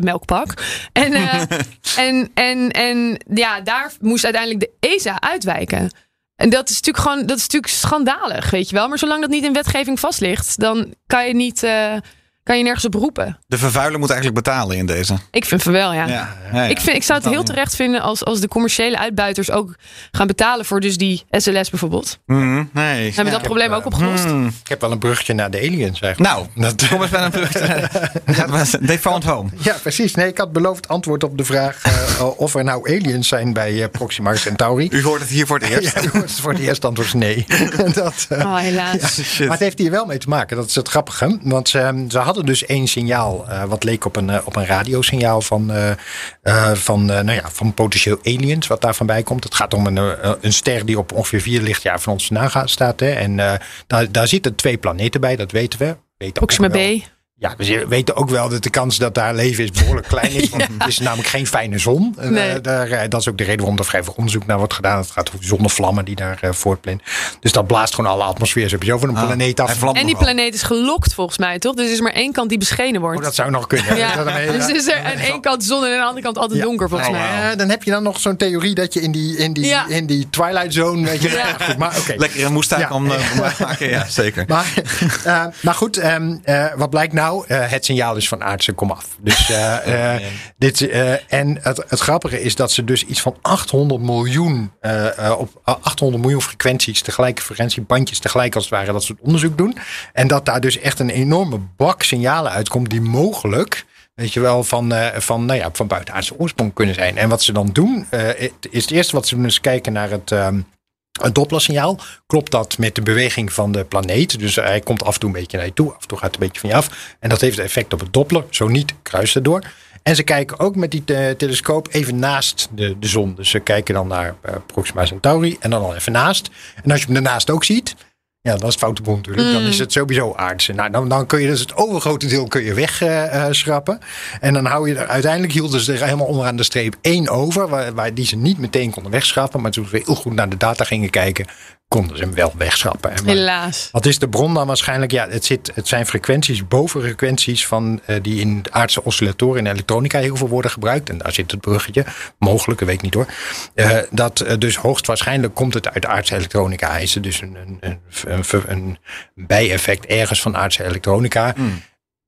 melkpak. En, eh, en, en, en ja, daar moest uiteindelijk de ESA uitwijken. En dat is natuurlijk gewoon, dat is natuurlijk schandalig, weet je wel. Maar zolang dat niet in wetgeving vast ligt, dan kan je niet, eh, kan je nergens op roepen. De vervuiler moet eigenlijk betalen in deze. Ik vind van wel, ja. Ja, ja, ja. Ik, vind, ik zou het heel terecht vinden als, als de commerciële uitbuiters ook gaan betalen voor dus die SLS bijvoorbeeld. Mhm, nee. Hebben we dat probleem ook opgelost? Hmm. Ik heb wel een bruggetje naar de aliens eigenlijk. Nou, Dat- kom eens bij een brug. They found home. Ja, precies. Nee, ik had beloofd antwoord op de vraag eh, of er nou aliens zijn bij eh, Proxima Centauri. U hoort het hier voor het eerst. Ja, u hoort het voor het eerste antwoord is nee. dat, eh, Oh, helaas. Maar het heeft hier wel mee te maken. Dat is het grappige. Want ze, ze hadden dus één signaal. eh, wat leek op een, eh, op een radiosignaal van, eh, van, nou ja, van potentieel aliens. Wat daar van bij komt. Het gaat om een, een ster die op ongeveer vier lichtjaar van ons vandaan staat. Hè. En daar, daar zitten twee planeten bij. Dat weten we. Proxima. B. Ja, we weten ook wel dat de kans dat daar leven is behoorlijk klein is. Want het is namelijk geen fijne zon. Eh, Nee. daar, eh, dat is ook de reden waarom er vrij veel onderzoek naar wordt gedaan. Het gaat over zonnevlammen die daar eh, voortplinten. Dus dat blaast gewoon alle atmosfeer sowieso van een Ah, planeet af. En die planeet is gelokt volgens mij, toch? Dus er is maar één kant die beschenen wordt. Oh, dat zou nog kunnen. ja. Dus is er aan één kant zon en aan de andere kant altijd Ja. donker volgens Nou, mij. eh, dan heb je dan nog zo'n theorie dat je in die, in die, Ja. in die Twilight Zone. Weet je, Ja. Ja, goed, maar oké. Lekker een moestuin Ja. om eh, om te maken. Ja, zeker. Maar, eh, maar goed, ehm, eh, wat blijkt nou? Nou, eh, het signaal is van aardse komaf. Dus, eh, eh, dit, en het, het grappige is dat ze dus iets van 800 miljoen, op eh, 800 miljoen frequenties tegelijk, frequentiebandjes tegelijk als het ware, dat soort onderzoek doen. En dat daar dus echt een enorme bak signalen uitkomt die mogelijk Weet je wel, van, van, nou ja, van buitenaardse oorsprong kunnen zijn. En wat ze dan doen, is het eerste wat ze doen is kijken naar het, ehm, het Dopplersignaal. Klopt dat met de beweging van de planeet? Dus hij komt af en toe een beetje naar je toe, af en toe gaat het een beetje van je af. En dat heeft effect op het Doppler. Zo niet, kruist het door. En ze kijken ook met die telescoop even naast de, de zon. Dus ze kijken dan naar eh, Proxima Centauri en dan al even naast. En als je hem daarnaast ook ziet, ja, dat is foute boel natuurlijk. Dan is het sowieso aardse. Nou, dan, dan kun je dus het overgrote deel kun je wegschrappen. en dan hou je er uiteindelijk hielden ze er helemaal onderaan de streep één over. Waar, waar die ze niet meteen konden wegschrappen. Maar toen ze heel goed naar de data gingen kijken, konden ze hem wel wegschrappen. En maar- Helaas. wat is de bron dan waarschijnlijk? Ja, het, zit, het zijn frequenties, bovenfrequenties van, eh, die in aardse oscillatoren en elektronica heel veel worden gebruikt. En daar zit het bruggetje, mogelijk, dat weet ik niet hoor. Eh, dat eh, dus hoogstwaarschijnlijk komt het uit aardse elektronica. Is er dus een, een, een, een, een bijeffect ergens van aardse elektronica.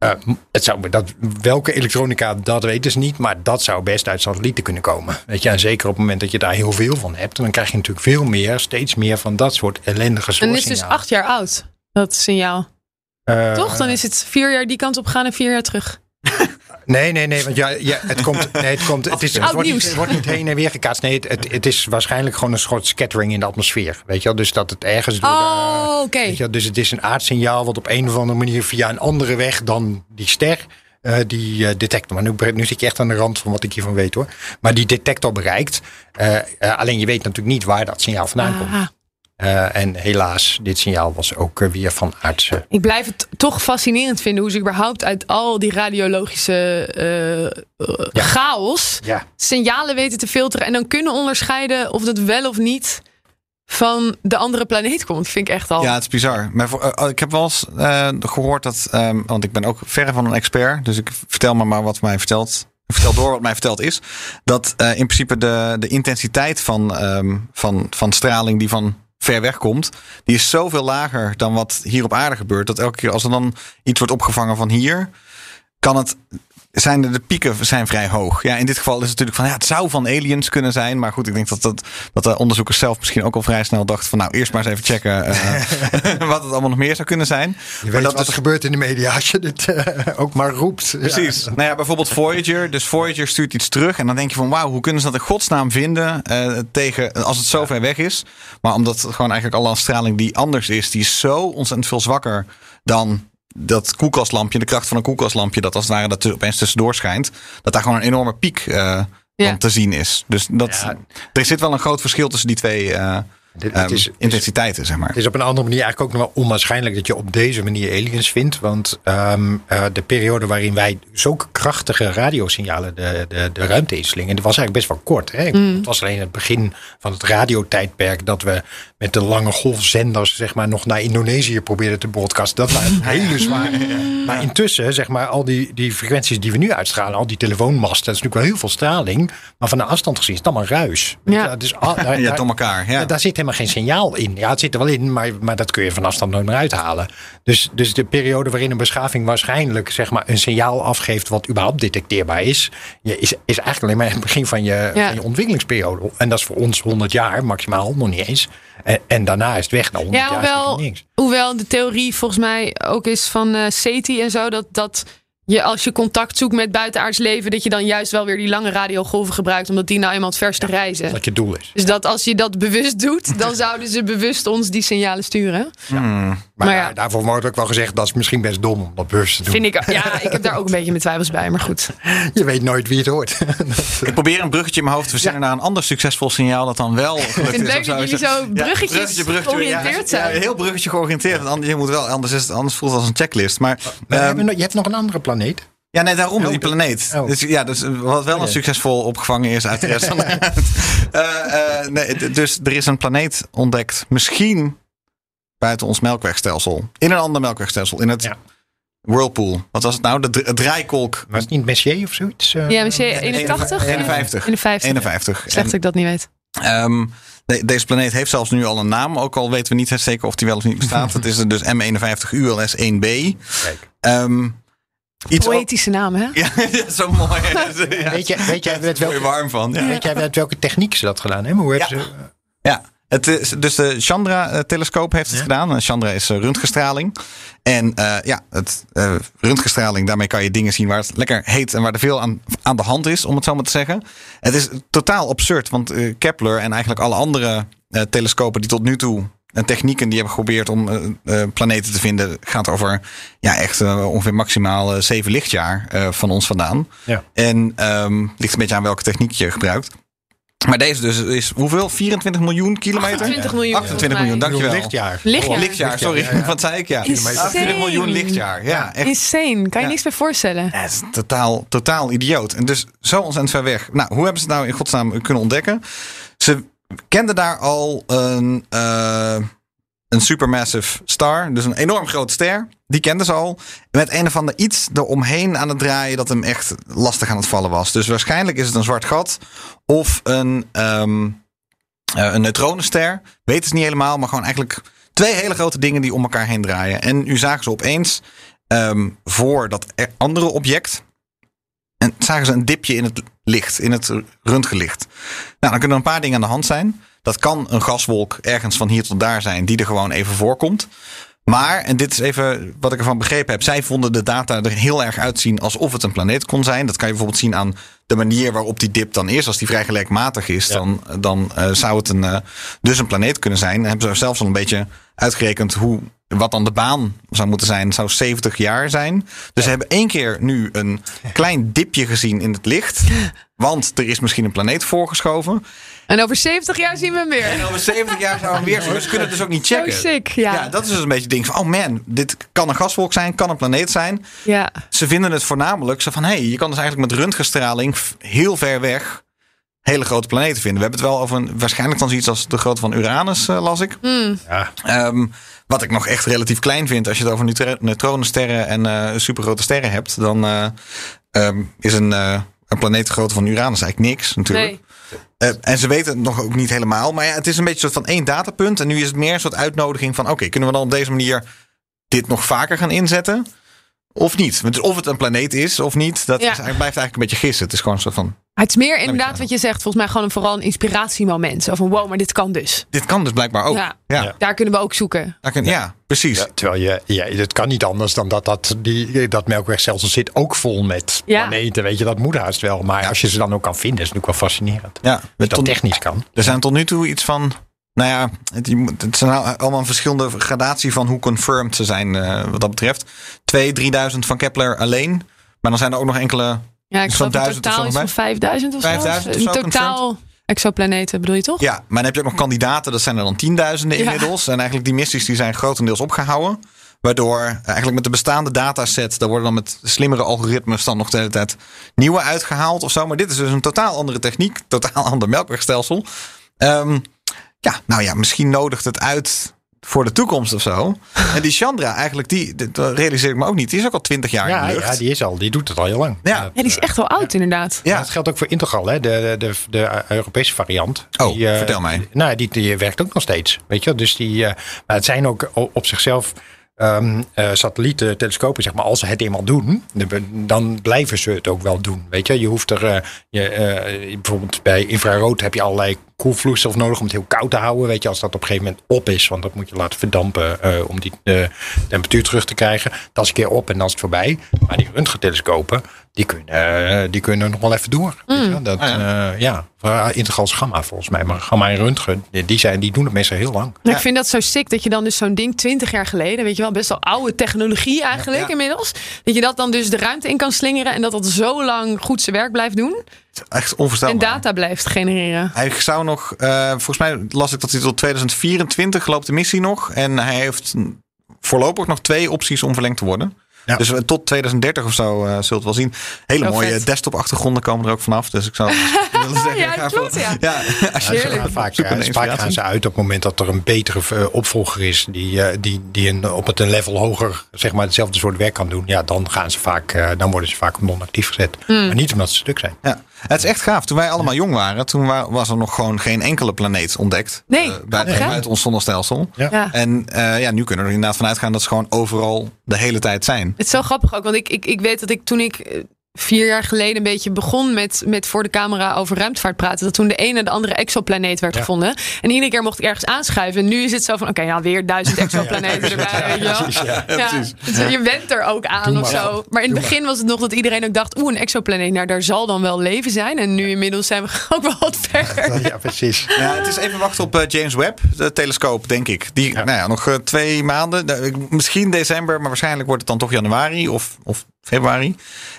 Eh, het zou, dat, welke elektronica, dat weten ze niet. Maar dat zou best uit satellieten kunnen komen. Weet je, en zeker op het moment dat je daar heel veel van hebt. Dan krijg je natuurlijk veel meer, steeds meer van dat soort ellendige En het is dus acht jaar oud, dat signaal. Eh, Toch? Dan is het vier jaar die kant op gaan en vier jaar terug. Nee, nee, nee, want ja, ja, het komt, nee, het komt, het is, het wordt, niet, nieuws. het wordt niet heen en weer gekaatst. Nee, het, het, het is waarschijnlijk gewoon een soort scattering in de atmosfeer. Weet je wel, dus dat het ergens door Oh, oké. weet je wel, dus het is een aardsignaal wat op een of andere manier via een andere weg dan die ster eh, die eh, detector. Maar nu, nu zit je echt aan de rand van wat ik hiervan weet hoor. Maar die detector bereikt. Eh, eh, alleen je weet natuurlijk niet waar dat signaal vandaan komt. Eh, en helaas, dit signaal was ook eh, weer van aardse. ik blijf het toch fascinerend vinden hoe ze überhaupt uit al die radiologische eh, chaos Ja, signalen weten te filteren en dan kunnen onderscheiden of dat wel of niet van de andere planeet komt. Vind ik echt al. Ja, het is bizar. Maar voor, ik heb wel eens eh, gehoord dat, ehm, want ik ben ook verre van een expert, dus ik vertel maar, maar wat mij vertelt. Ik vertel door wat mij verteld is. Dat eh, in principe de, de intensiteit van, ehm, van, van straling die van ver weg komt, die is zoveel lager dan wat hier op aarde gebeurt. Dat elke keer als er dan iets wordt opgevangen van hier, kan het. Zijn de, de pieken zijn vrij hoog. Ja, in dit geval is het natuurlijk van ja, het zou van aliens kunnen zijn. Maar goed, ik denk dat, dat, dat de onderzoekers zelf misschien ook al vrij snel dachten van nou, eerst maar eens even checken eh, wat het allemaal nog meer zou kunnen zijn. je weet dat wat er gebeurt in de media als je dit eh, ook maar roept. Precies. Ja. Nou ja, bijvoorbeeld Voyager. Dus Voyager stuurt iets terug. En dan denk je van wauw, hoe kunnen ze dat in godsnaam vinden eh, tegen, als het zo ver weg is. Maar omdat het gewoon eigenlijk alle straling die anders is, die is zo ontzettend veel zwakker dan dat koelkastlampje, de kracht van een koelkastlampje, dat als het ware dat er opeens tussendoor schijnt. Dat daar gewoon een enorme piek eh, Ja. van te zien is. Dus dat, Ja. er zit wel een groot verschil tussen die twee eh, Dit- ehm, het is- intensiteiten, zeg maar. Het is op een andere manier eigenlijk ook nog wel onwaarschijnlijk dat je op deze manier aliens vindt. Want ehm, eh, de periode waarin wij zulke krachtige radiosignalen de, de, de ruimte inslingen, dat was eigenlijk best wel kort. Hè? Het was alleen het begin van het radiotijdperk dat we met de lange golfzenders zeg maar, nog naar Indonesië probeerden te broadcasten. Dat waren hele zware. Maar intussen, zeg maar, al die, die frequenties die we nu uitstralen, al die telefoonmasten, dat is natuurlijk wel heel veel straling. Maar van de afstand gezien is het allemaal ruis. Ja. is, al- daar- Ja, daar- door elkaar. Ja. ja, daar zit helemaal geen signaal in. Ja, het zit er wel in, maar, maar dat kun je van afstand nooit meer uithalen. Dus, dus de periode waarin een beschaving waarschijnlijk zeg maar, een signaal afgeeft wat überhaupt detecteerbaar is, is, is eigenlijk alleen maar het begin van je, Ja. van je ontwikkelingsperiode. En dat is voor ons 100 jaar maximaal, nog niet eens. En, en daarna is het weg naar 100 Ja, jaar. is hoewel, niks. hoewel de theorie volgens mij ook is van eh SETI en zo, dat, dat je als je contact zoekt met buitenaards leven, dat je dan juist wel weer die lange radiogolven gebruikt, omdat die nou eenmaal het verste reizen. Dat je doel is. Dus dat als je dat bewust doet, dan zouden ze bewust ons die signalen sturen. Maar, Maar ja. daar- daarvoor wordt ook wel gezegd dat is misschien best dom om dat bewust te doen. Vind ik, ja, ik heb daar ook een beetje mijn twijfels bij, maar goed. Je weet nooit wie het hoort. Ik probeer een bruggetje in mijn hoofd te verzinnen naar een ander succesvol signaal dat dan wel gelukt vind het leuk dat jullie zo bruggetjes georiënteerd ja, zijn. Ja, heel bruggetje georiënteerd. want anders- Je moet wel, anders, is het, anders voelt het als een checklist. Maar, Maar ehm, hebben we nog- je hebt nog een andere planeet. ja, nee, daarom die planeet. oh. Dus, ja, dus wat wel een succesvol opgevangen is uit de rest van de. Eh, eh, nee, dus er is een planeet ontdekt, misschien buiten ons melkwegstelsel. In een ander melkwegstelsel, in het Ja. Whirlpool. Wat was het nou? De dr- draaikolk Was het niet Messier of zoiets? eh? Ja, misschien 51? 51. 51. 51. Slecht dat ik dat niet weet. Ehm, de- deze planeet heeft zelfs nu al een naam, ook al weten we niet zeker of die wel of niet bestaat. Het is er dus M51 ULS 1b. Kijk. Ehm, Iets Poëtische naam, hè? Ja, zo mooi. Ja. Weet, je, weet, jij met welke, warm van. Ja. weet jij met welke techniek ze dat gedaan hebben? Hoe hebben Ja. ze... Ja, het is, dus de Chandra-telescoop heeft het Ja. gedaan. Chandra is eh, röntgenstraling. En eh, ja, het, eh, röntgenstraling, daarmee kan je dingen zien waar het lekker heet en waar er veel aan, aan de hand is, om het zo maar te zeggen. Het is totaal absurd, want eh, Kepler en eigenlijk alle andere eh, telescopen die tot nu toe en technieken die hebben geprobeerd om eh, planeten te vinden, gaat over ja, echt eh, ongeveer maximaal zeven lichtjaar eh, van ons vandaan. Ja. En ehm ligt een beetje aan welke techniek je gebruikt. Maar deze dus is hoeveel? 24 miljoen kilometer? 28 miljoen. 28 miljoen, dankjewel. Lichtjaar. Lichtjaar. Lichtjaar, sorry. Ja, ja. Wat zei ik? Ja. Insane. 28 miljoen lichtjaar. Ja, echt. Insane. Kan je Ja. niks meer voorstellen. Ja, het is totaal, totaal idioot. En dus zo ontzettend ver weg. Nou, hoe hebben ze het nou in godsnaam kunnen ontdekken? Ze kenden daar al een, eh, een supermassive star. Dus een enorm grote ster. Die kenden ze al. Met een of ander iets eromheen aan het draaien dat hem echt lastig aan het vallen was. Dus waarschijnlijk is het een zwart gat. Of een, eh, een neutronenster. Weten ze niet helemaal. Maar gewoon eigenlijk twee hele grote dingen die om elkaar heen draaien. En nu zagen ze opeens ehm, voor dat e- andere object. En zagen ze een dipje in het licht, in het röntgenlicht. Nou, dan kunnen er een paar dingen aan de hand zijn. Dat kan een gaswolk ergens van hier tot daar zijn, die er gewoon even voorkomt. Maar, en dit is even wat ik ervan begrepen heb, zij vonden de data er heel erg uitzien alsof het een planeet kon zijn. Dat kan je bijvoorbeeld zien aan de manier waarop die dip dan is. Als die vrij gelijkmatig is, dan, dan eh, zou het een, eh, dus een planeet kunnen zijn. Dan hebben ze zelfs al een beetje uitgerekend hoe, wat dan de baan zou moeten zijn. Zou 70 jaar zijn. Dus ze hebben één keer nu een klein dipje gezien in het licht. Want er is misschien een planeet voorgeschoven. En over 70 jaar zien we hem weer. En over 70 jaar zou hem weer zien. Ze kunnen het dus ook niet checken. sick, ja. Ja, dat is dus een beetje het ding van, oh man, dit kan een gaswolk zijn, kan een planeet zijn. Ja. Ze vinden het voornamelijk zo van, hé, hey, je kan dus eigenlijk met röntgenstraling heel ver weg hele grote planeten vinden. We hebben het wel over een, waarschijnlijk dan zoiets als de grootte van Uranus, eh, las ik. Ja. Ehm, wat ik nog echt relatief klein vind, als je het over neutronensterren en eh supergrote sterren hebt, dan eh, ehm, is een, eh, een planeet de grootte van Uranus eigenlijk niks natuurlijk. Nee. Eh, en ze weten het nog ook niet helemaal. Maar ja, het is een beetje een soort van één datapunt. En nu is het meer een soort uitnodiging van... oké, kunnen we dan op deze manier dit nog vaker gaan inzetten? Of niet? Dus of het een planeet is of niet, dat Ja. is, eigenlijk- blijft eigenlijk een beetje gissen. Het is gewoon soort van... Het is meer inderdaad wat je zegt. Volgens mij gewoon een, vooral een inspiratiemoment. Zo van wow, maar dit kan dus. Dit kan dus blijkbaar ook. Ja. Daar kunnen we ook zoeken. daar kun- ja precies. Ja, terwijl je, ja, het kan niet anders dan dat dat, die, dat melkwegstelsel zit ook vol met Ja. planeten. Weet je, dat moet haast wel. Maar als je ze dan ook kan vinden, is het natuurlijk wel fascinerend. Ja, Dat dat tot- technisch kan. er zijn tot nu toe iets van... Nou ja, het, het zijn al- allemaal een verschillende gradatie van hoe confirmed ze zijn eh, wat dat betreft. 2.000, 3.000 van Kepler alleen. Maar dan zijn er ook nog enkele Ja, ik Zo'n geloof duizend of totaal zo iets van nog bij? 5000 of zo. 5000 of zo totaal exoplaneten bedoel je toch? Ja, maar dan heb je ook nog kandidaten, dat zijn er dan tienduizenden Ja. inmiddels. En eigenlijk die missies die zijn grotendeels opgehouden. Waardoor eigenlijk met de bestaande dataset, daar worden dan met slimmere algoritmes dan nog de hele tijd nieuwe uitgehaald of zo. Maar dit is dus een totaal andere techniek, totaal ander melkwegstelsel. Ehm, ja, nou ja, misschien nodigt het uit voor de toekomst of zo. En die Chandra eigenlijk, die, dat realiseer ik me ook niet, die is ook al twintig jaar in Ja, de lucht. ja, die is al, die doet het al heel lang. Ja. Die is echt wel oud inderdaad. Ja, dat geldt ook voor Integral, hè? De, de, de, de Europese variant. Oh, Die, eh, vertel mij. Nou, die, die werkt ook nog steeds. Weet je, dus die. eh, maar het zijn ook op zichzelf. Ehm eh, satellieten, telescopen, zeg maar, als ze het eenmaal doen, dan- blijven ze het ook wel doen. Weet je, je hoeft er, eh, je, eh, bijvoorbeeld bij infrarood heb je allerlei koelvloeistof nodig om het heel koud te houden. Weet je, als dat op een gegeven moment op is, want dat moet je laten verdampen om die temperatuur terug te krijgen. Dat is een keer op en dan is het voorbij. Maar die röntgentelescopen, die kunnen, eh, die kunnen nog wel even door. Weet je, dat, Ah, ja. ja. ja, integrals gamma volgens mij. Maar gamma en röntgen, die, zijn, die doen het meestal heel lang. Maar Ik vind dat zo sick dat je dan dus zo'n ding 20 jaar geleden, weet je wel, best wel oude technologie eigenlijk Ja. inmiddels, dat je dat dan dus de ruimte in kan slingeren en dat dat zo lang goed zijn werk blijft doen Echt en onvoorstelbaar. data blijft genereren. Hij zou nog, eh, volgens mij las ik dat hij tot 2024 loopt de missie nog. En hij heeft voorlopig nog twee opties om verlengd te worden. Ja. Dus eh, tot 2030 of zo eh, zult het wel zien. Hele Zo mooie vet. desktop achtergronden komen er ook vanaf. Dus ik zou wilde zeggen. Ja, Ga klopt, voor- ja. ja. Als je. Ja, vaak, eh, vaak inspiratie. gaan ze uit op het moment dat er een betere eh, opvolger is. Die, eh, die, die een, op het een level hoger zeg maar, hetzelfde soort werk kan doen. Ja, dan, gaan ze vaak, eh, dan worden ze vaak op non-actief gezet. Hmm. Maar niet omdat ze stuk zijn. Ja, het is echt gaaf. Toen wij allemaal jong waren, toen wa- was er nog gewoon geen enkele planeet ontdekt. Nee, eh, buiten, ons zonnestelsel. Ja. Ja. En eh, ja, nu kunnen we er inderdaad van uitgaan dat ze gewoon overal de hele tijd zijn. Het is zo grappig ook, want ik, ik, ik weet dat ik toen ik eh, vier jaar geleden een beetje begon met, met voor de camera over ruimtevaart praten, dat toen de ene de andere exoplaneet werd Ja. gevonden. En iedere keer mocht ik ergens aanschuiven. En nu is het zo van, oké, ja, weer duizend exoplaneten erbij. weet je wel. precies, ja. Ja, dus je bent er ook aan Doe of maar. zo. Maar in het begin was het nog dat iedereen ook dacht, oeh, een exoplaneet, nou daar zal dan wel leven zijn. En nu inmiddels zijn we ook wel wat verder. Ja, precies. Ja, het is even wachten op eh, James Webb, de telescoop, denk ik. Die, nou ja, nog eh, twee maanden. Nou, ik- Misschien december, maar waarschijnlijk wordt het dan toch januari of, of februari.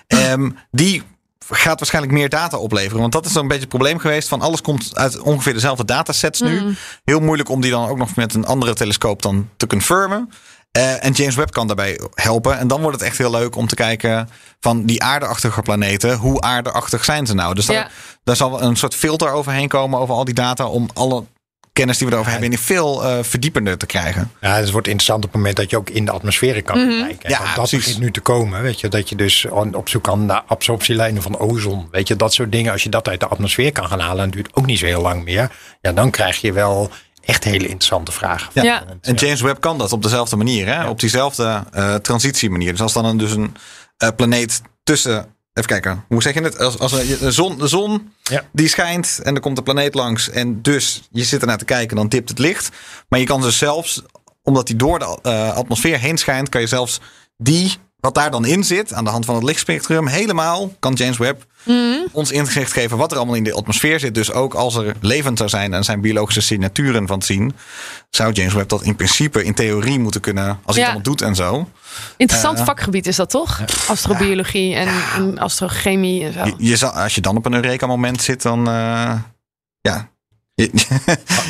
Ehm, die gaat waarschijnlijk meer data opleveren. Want dat is dan een beetje het probleem geweest. Van alles komt uit ongeveer dezelfde datasets nu. Heel moeilijk om die dan ook nog met een andere telescoop dan te confirmen. Eh, en James Webb kan daarbij helpen. En dan wordt het echt heel leuk om te kijken van die aardeachtige planeten. Hoe aardeachtig zijn ze nou? Dus daar, Ja. daar zal een soort filter overheen komen over al die data. Om alle kennis die we erover hebben in veel eh, verdiepender te krijgen. Ja, dus het wordt interessant op het moment dat je ook in de atmosfeer kan kijken. Ja, Want dat precies. begint nu te komen. Weet je, dat je dus op zoek kan naar absorptielijnen van ozon. Weet je, dat soort dingen. Als je dat uit de atmosfeer kan gaan halen, en het duurt ook niet zo heel lang meer. Ja, dan krijg je wel echt hele interessante vragen. Ja. Ja. En James Webb kan dat op dezelfde manier. Hè? Op diezelfde eh transitiemanier. Dus als dan een, dus een eh, planeet tussen... Even kijken, hoe zeg je het? Als, als de zon, de zon Ja. die schijnt en er komt een planeet langs. En dus je zit ernaar te kijken, dan dipt het licht. Maar je kan dus zelfs, omdat die door de eh, atmosfeer heen schijnt... kan je zelfs die, wat daar dan in zit... aan de hand van het lichtspectrum, helemaal kan James Webb... ons inzicht geven wat er allemaal in de atmosfeer zit. Dus ook als er levend zou zijn en zijn biologische signaturen van te zien... zou James Webb dat in principe, in theorie moeten kunnen... als hij Ja. allemaal doet en zo. Interessant vakgebied is dat toch? Astrobiologie en, astrochemie en zo. Je, je zal, als je dan op een Eureka-moment zit, dan... eh, ja...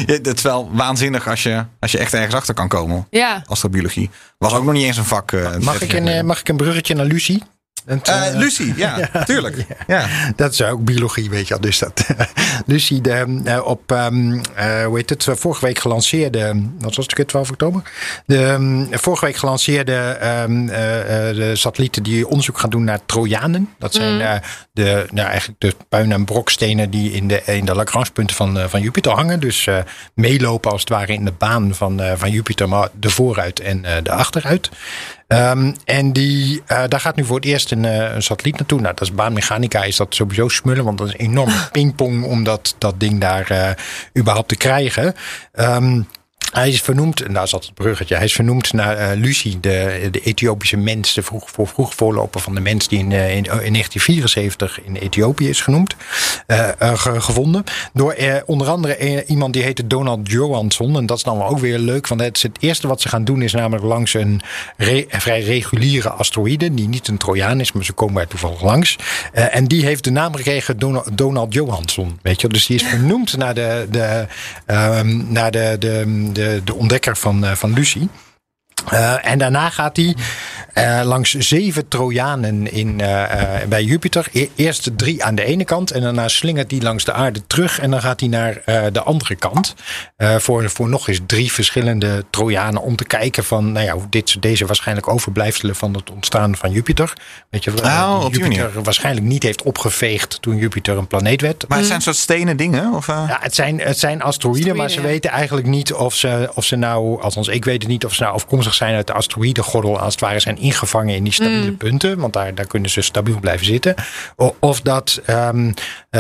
Het is wel waanzinnig als je, als je echt ergens achter kan komen. Ja, Astrobiologie. Was ook nog niet eens een vak. eh, Mag 30 ik, een, eh, mag ik een bruggetje naar Lucie? Eh, eh, Lucie, ja, tuurlijk. Ja. Dat is ook biologie, weet je wel. Dus dat. Lucie, de, eh, op, ehm, eh, hoe heet het, vorige week gelanceerde, wat was het, 12 oktober? De ehm, vorige week gelanceerde ehm, eh, eh, de satellieten die onderzoek gaan doen naar Trojanen. Dat zijn eh, de, nou, eigenlijk de puin- en brokstenen die in de, in de Lagrangepunten van, van Jupiter hangen. Dus eh, meelopen als het ware in de baan van, eh, van Jupiter, maar de vooruit en eh, de achteruit. Ehm, en die, eh, daar gaat nu voor het eerst een, eh, een satelliet naartoe. Nou, dat is baanmechanica, is dat sowieso smullen, want dat is een enorme pingpong om dat, dat ding daar eh, überhaupt te krijgen. Ehm, hij is vernoemd, en daar zat het bruggetje, hij is vernoemd naar eh Lucy, de, de Ethiopische mens, de vroeg, voor, vroeg voorloper van de mens die in, eh, in, in 1974 in Ethiopië is genoemd, eh, eh, ge- gevonden. Door eh, onder andere eh, iemand die heette Donald Johansson. En dat is dan wel ook weer leuk, want het, het eerste wat ze gaan doen is namelijk langs een vrij reguliere asteroïde, die niet een Trojaan is, maar ze komen er toevallig langs. Eh, en die heeft de naam gekregen Donald, Donald Johansson. Weet je, dus die is vernoemd naar de, de, ehm, naar de, de, de, de ontdekker van, eh, van Lucie. Eh, en daarna gaat hij eh, langs zeven Trojanen in, eh, eh, bij Jupiter. E- eerst drie aan de ene kant en daarna slingert hij langs de aarde terug. En dan gaat hij naar eh, de andere kant. eh, voor, voor nog eens drie verschillende Trojanen. Om te kijken van nou ja, hoe dit, deze waarschijnlijk overblijfselen van het ontstaan van Jupiter. Weet je, Oh, die op die Jupiter waarschijnlijk niet heeft opgeveegd toen Jupiter een planeet werd. Maar het zijn soort stenen dingen? Of, eh? Ja, het zijn, het zijn asteroïden, maar ze ja. weten eigenlijk niet of ze, of ze nou, althans ik weet het niet, of ze nou afkomstig zijn uit de asteroïdengordel, als het ware zijn ingevangen in die stabiele punten, want daar, daar kunnen ze stabiel blijven zitten. O- Of dat ehm, eh,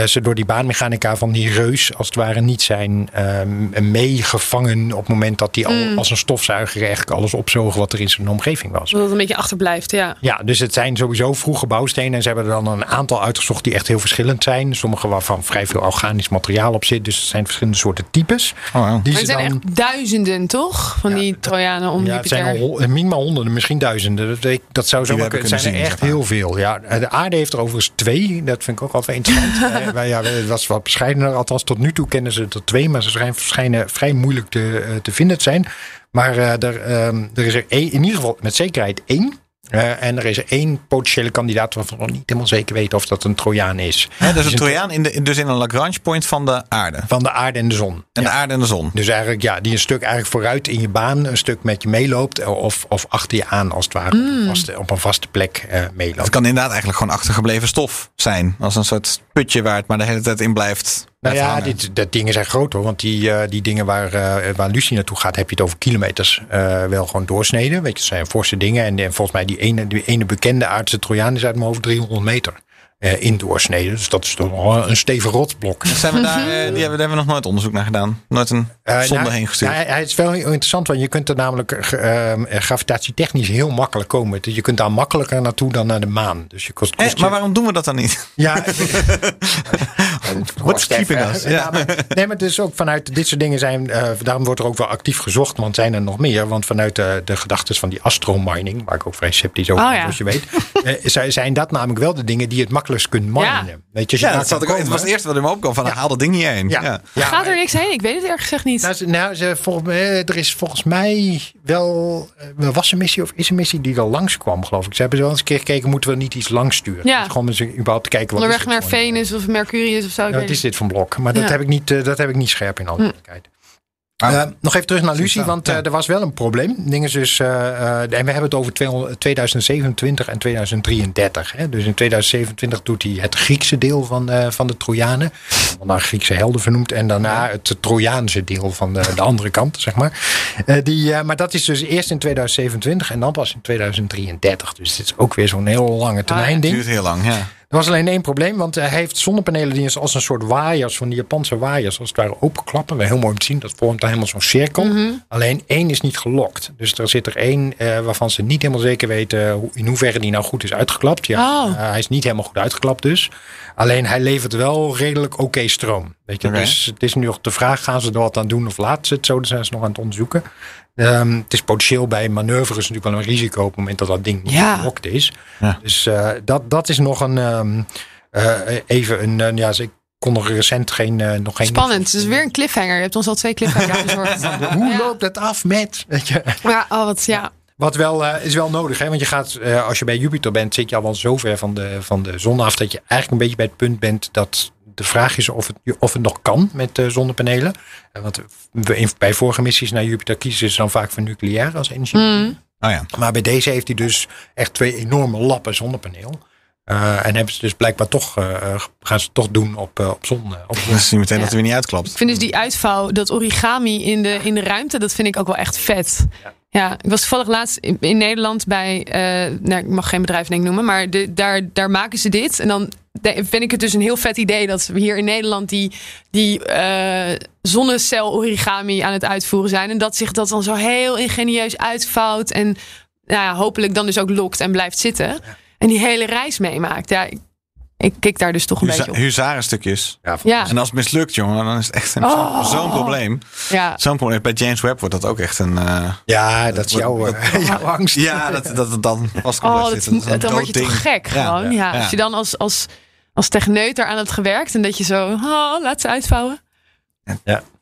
ze door die baanmechanica van die reus, als het ware, niet zijn ehm, meegevangen op het moment dat die al als een stofzuiger eigenlijk alles opzogen wat er in zijn omgeving was. dat het een beetje achterblijft, ja. Ja, dus het zijn sowieso vroege bouwstenen. En ze hebben er dan een aantal uitgezocht die echt heel verschillend zijn. Sommige waarvan vrij veel organisch materiaal op zit. Dus het zijn verschillende soorten types. Oh, wow. Die Maar ze het zijn dan, echt duizenden, toch? Van die Trojanen om ja, het Jupiter. zijn al minimaal honderden, misschien duizenden. Dat, dat zou zo kunnen. Het zijn er echt heel veel. Ja, de aarde heeft er overigens twee. Dat vind ik ook altijd interessant. Wij- ja, het was wat bescheidener. Althans, tot nu toe kennen ze er twee. Maar ze schijnen, schijnen vrij moeilijk te, eh, te vinden te zijn. Maar eh, er, ehm, er is er één, in ieder geval met zekerheid één. Eh, en er is één potentiële kandidaat waarvan we nog niet helemaal zeker weten of dat een Trojaan is. Hè, dus Dus een Trojaan in de, dus in een Lagrange point van de aarde. Van de aarde en de zon. En Ja. de aarde en de zon. Dus eigenlijk, ja, die een stuk eigenlijk vooruit in je baan, een stuk met je meeloopt. eh, Of, of achter je aan, als het ware, op, een vaste, op een vaste plek eh, Het meeloopt. kan inderdaad eigenlijk gewoon achtergebleven stof zijn. Als een soort putje waar het maar de hele tijd in blijft. Nou ja, dit, dat dingen zijn groot hoor. Want die, eh, die dingen waar, eh, waar Lucie naartoe gaat, heb je het over kilometers eh, wel gewoon doorsneden. Weet je, het zijn forse dingen. En, en volgens mij die ene, die ene bekende aardse Trojaan is uit mijn hoofd 300 meter eh, in doorsneden. Dus dat is toch wel een stevig rotsblok. Zijn we daar, eh, die hebben, daar hebben we nog nooit onderzoek naar gedaan. Nooit een Eh, zonde nou, heen gestuurd. ja, hij, is wel heel interessant, want je kunt er namelijk gravitatietechnisch heel makkelijk komen. Je kunt daar makkelijker naartoe dan naar de maan. Dus je kost, Eh, kost je- maar waarom doen we dat dan niet? Ja, What's keeping us? Ja. Ja. maar, nee, maar dus ook vanuit dit soort dingen zijn. eh, daarom wordt er ook wel actief gezocht, want zijn er nog meer. Want vanuit de, de gedachten van die astromining, waar ik ook vrij sceptisch over Oh, ben, ja. zoals je weet. eh, zijn- dat namelijk wel de dingen die het makkelijkst kunt minen. Ja. Weet je, Ja, dat zat ik, ook- het was het eerste wat in me opkwam. Van, haal dat ding niet heen. Ja. Ja. Ja, Gaat er niks heen? Ik weet het erg gezegd niet. Nou, ze, nou ze, volgens mij, er is volgens mij wel. Er was een missie of is een missie die er langs kwam, geloof ik. Ze hebben wel eens een keer gekeken, moeten we niet iets langs sturen? Ja. Dus gewoon eens überhaupt te kijken wat Onderweg naar een- Venus of Mercurius of zo. ik Ja, is dit een blok? Maar dat, Ja. heb ik niet, eh, dat heb ik niet scherp in alle eerlijkheid. Ah. Eh, nog even terug naar Lucie, want eh, er was wel een probleem. Ding is dus, eh, eh, en we hebben het over 200 2027 en 2033. Hè? Dus in 2027 doet hij het Griekse deel van, eh, van de Trojanen. Naar Griekse helden vernoemd. En daarna het Trojaanse deel van de, de andere kant, zeg maar. Eh, die, eh, maar dat is dus eerst in 2027 en dan pas in 2033. Dus dit is ook weer zo'n heel lange termijn Het ding. duurt heel lang, ja. Er was alleen één probleem, want hij heeft zonnepanelen die als een soort waaiers, van die Japanse waaiers, als het ware openklappen. Heel mooi om te zien, dat vormt dan helemaal zo'n cirkel. Alleen één is niet gelokt. Dus er zit er één eh, waarvan ze niet helemaal zeker weten hoe, in hoeverre die nou goed is uitgeklapt. Ja, Oh. eh, hij is niet helemaal goed uitgeklapt dus. Alleen hij levert wel redelijk oké stroom. Weet je? Dus het is nu nog de vraag, gaan ze er wat aan doen of laten ze het zo? Dat zijn ze nog aan het onderzoeken. Ehm, het is potentieel bij manoeuvres natuurlijk wel een risico op het moment dat dat ding niet Ja. gelokt is. Ja. Dus eh, dat, dat is nog een ehm, eh, even een. ja, ik kon nog recent geen. eh, nog geen Spannend. Het is weer een cliffhanger. Je hebt ons al twee cliffhangers bezorgd. Hoe Ja. loopt het af met? Ja, oh, wat, ja. Wat wel eh, is wel nodig, hè? want je gaat, eh, als je bij Jupiter bent, zit je al wel zo ver van de, van de zon af dat je eigenlijk een beetje bij het punt bent dat de vraag is of het, of het nog kan met eh, zonnepanelen. Eh, want we, in- bij vorige missies naar Jupiter kiezen ze dan vaak voor nucleair als energie. Oh ja. Maar bij deze heeft hij dus echt twee enorme lappen zonnepaneel. Eh, en hebben ze dus blijkbaar toch, gaan ze toch doen op, eh, op zon. op zon. Dan zie je meteen Ja. dat het weer niet uitklapt. Ik vind dus die uitvouw, dat origami in de, in de ruimte, dat vind ik ook wel echt vet. Ja, ik was toevallig laatst in, in Nederland bij, eh, nou, ik mag geen bedrijf denk ik noemen, maar de, daar, daar maken ze dit. En dan vind ik het dus een heel vet idee dat we hier in Nederland die, die eh, zonnecel origami aan het uitvoeren zijn. En dat zich dat dan zo heel ingenieus uitvouwt en nou ja, hopelijk dan dus ook lokt en blijft zitten. En die hele reis meemaakt. Ja, ik, ik kik daar dus toch een Huza beetje op. huzarenstukjes. Ja, Ja, En als het mislukt, jongen, dan is het echt een- Oh. zo'n probleem. ja. Zo'n probleem. Bij James Webb wordt dat ook echt een... eh, ja dat is jouw, eh, jouw angst. ja, dat, dat het dan vast Oh, dat, dan word je toch gek Ja, gewoon. Ja, ja. Als je dan als, als, als techneut aan het gewerkt en dat je zo, oh, laat ze uitvouwen.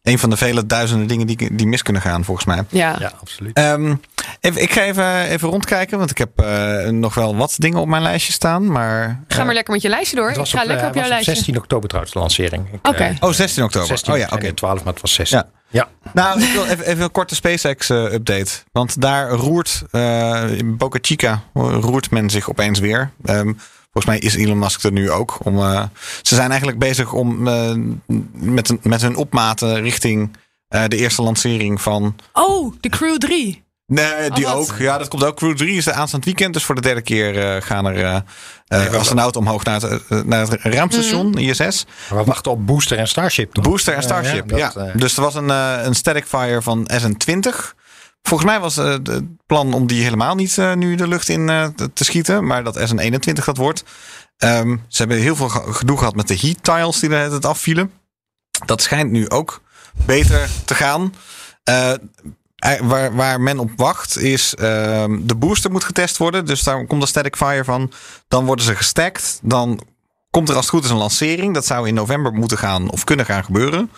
Een van de vele duizenden dingen die, die mis kunnen gaan, volgens mij. Ja. Ja, absoluut. Ehm, even, ik ga even, even rondkijken, want ik heb eh, nog wel wat dingen op mijn lijstje staan. Maar, Ga maar lekker met je lijstje door. Het Ik was ga op, lekker eh, op jouw was op lijstje. 16 oktober trouwens de lancering. Ik, Oké. eh, Oh, 16 oktober. 16 oh ja, oké. er 12, maar het was 16. Ja. Ja. Nou, ik wil even, even een korte SpaceX-update. Want daar roert uh, in Boca Chica roert men zich opeens weer. Um, volgens mij is Elon Musk er nu ook. Om, uh, ze zijn eigenlijk bezig om uh, met, een, met hun opmaten richting uh, de eerste lancering van. Oh, de Crew 3. Nee, die Oh, ook. Ja, dat komt ook. Crew 3 is de aanstaand weekend. Dus voor de derde keer uh, gaan er uh, astronauten omhoog naar het, uh, naar het ruimtestation, mm. ISS. Maar we wachten op Booster en Starship. Toch? Booster en Starship, ja. Dat, ja. Dus er was een, een static fire van SN20. Volgens mij was het plan om die helemaal niet nu de lucht in te schieten. Maar dat SN21 dat wordt. Um, ze hebben heel veel gedoe gehad met de heat tiles die er het afvielen. Dat schijnt nu ook beter te gaan. Waar, waar, men op wacht is uh, de booster moet getest worden. Dus daar komt de static fire van. Dan worden ze gestackt. Dan komt er als het goed is een lancering. Dat zou in november moeten gaan of kunnen gaan gebeuren.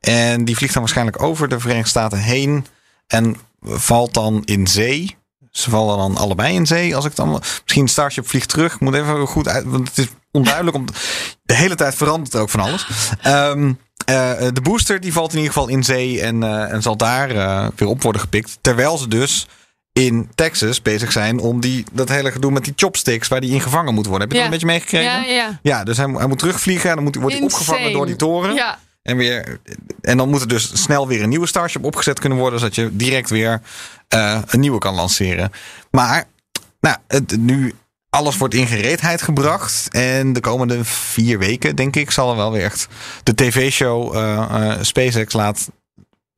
En die vliegt dan waarschijnlijk over de Verenigde Staten heen. En valt dan in zee. Ze vallen dan allebei in zee. Als ik dan misschien Starship vliegt terug. Ik moet even goed uit, want het is onduidelijk. Om, de hele tijd verandert ook van alles. Ehm, eh, de booster die valt in ieder geval in zee en, eh, en zal daar eh, weer op worden gepikt. Terwijl ze dus in Texas bezig zijn om die, dat hele gedoe met die chopsticks waar die in gevangen moet worden. Heb je Ja. dat een beetje meegekregen? Ja, ja. Ja, dus hij, moet- hij moet terugvliegen en dan moet, wordt hij opgevangen door die toren. Ja. En, weer, en dan moet er dus snel weer een nieuwe Starship opgezet kunnen worden, zodat je direct weer eh, een nieuwe kan lanceren. Maar nou, het, nu alles wordt in gereedheid gebracht. En de komende vier weken, denk ik, zal er wel weer echt de tv-show eh, eh, SpaceX laat.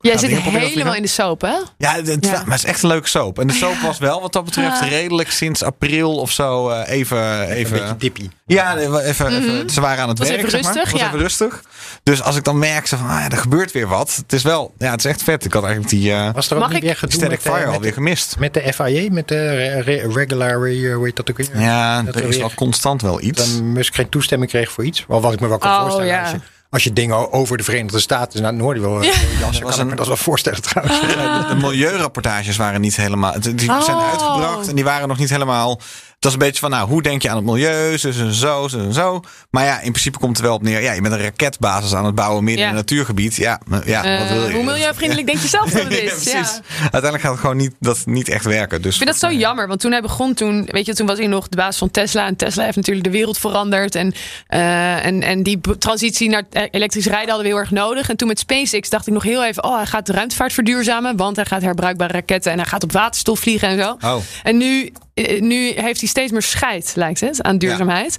Jij zit helemaal in de soap, hè? Ja, het, Ja. maar het is echt een leuke soap. En de soap was wel, wat dat betreft, redelijk sinds april of zo eh, even. Een even beetje dippie. ja, even, even, ze waren aan het Was werk. even zeg maar. was ja. even rustig. Dus als ik dan merk, zo van, ah, ja, er gebeurt weer wat. Het is wel, ja, het is echt vet. Ik had eigenlijk die eh Was er ook niet ik- weer gedoe Static met, Fire met, alweer gemist. met de FIA, met de re- re- regular, eh, hoe heet dat ook weer? Ja, Dat er is wel constant wel iets. dat Musk geen toestemming kreeg voor iets. Wat ik me wel kan Oh, voorstellen. ja. Als, je, dingen over de Verenigde Staten naar het noorden wil eh, jassen, was kan ik me een- dat wel voorstellen trouwens. De, de milieurapportages waren niet helemaal. Die zijn Oh. uitgebracht en die waren nog niet helemaal. Het was een beetje van, nou, hoe denk je aan het milieu? Zo en zo, zo en zo. Maar ja, in principe komt het er wel op neer. Ja, je bent een raketbasis aan het bouwen midden Ja. in een natuurgebied. Ja, ja wat wil Eh, je? hoe milieuvriendelijk denk je zelf dat het Ja, is? Ja, precies. Uiteindelijk gaat het gewoon niet, dat niet echt werken. Dus Ik vind dat zo jammer, want toen hij begon, toen, weet je, toen was hij nog de baas van Tesla. En Tesla heeft natuurlijk de wereld veranderd. En, eh, en, en die transitie naar eh, elektrisch rijden hadden we heel erg nodig. En toen met SpaceX dacht ik nog heel even, oh, hij gaat de ruimtevaart verduurzamen. Want hij gaat herbruikbare raketten en hij gaat op waterstof vliegen en zo. Oh. En nu, eh, nu heeft hij steeds meer scheid, lijkt het, aan duurzaamheid.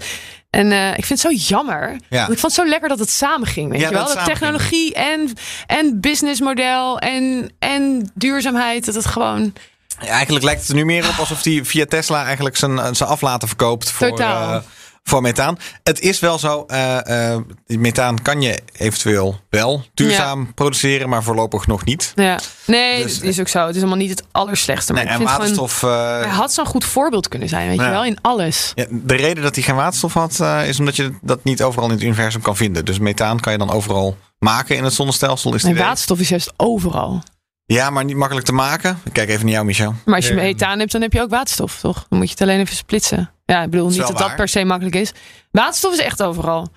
En eh, ik vind het zo jammer. Ja. Ik vond het zo lekker dat het samenging. Weet Ja, je wel? dat technologie en, en businessmodel en, en duurzaamheid. Dat het gewoon. Ja, eigenlijk lijkt het er nu meer op alsof hij via Tesla eigenlijk zijn, zijn aflaten verkoopt voor, Totaal. eh, voor methaan. Het is wel zo, eh, eh, methaan kan je eventueel wel duurzaam produceren, maar voorlopig nog niet. Ja. Nee, Dus, dat is ook zo. Het is allemaal niet het allerslechtste. Maar Nee, ik en vind waterstof. eh, hij had zo'n goed voorbeeld kunnen zijn, weet Ja. je wel, in alles. ja, de reden dat hij geen waterstof had, eh, is omdat je dat niet overal in het universum kan vinden. Dus methaan kan je dan overal maken in het zonnestelsel. Is idee. waterstof is juist overal. Ja, maar niet makkelijk te maken. Ik kijk even naar jou, Michel. Maar als je methaan hebt, dan heb je ook waterstof, toch? Dan moet je het alleen even splitsen. Ja, ik bedoel niet dat dat per se makkelijk is. Waterstof is echt overal.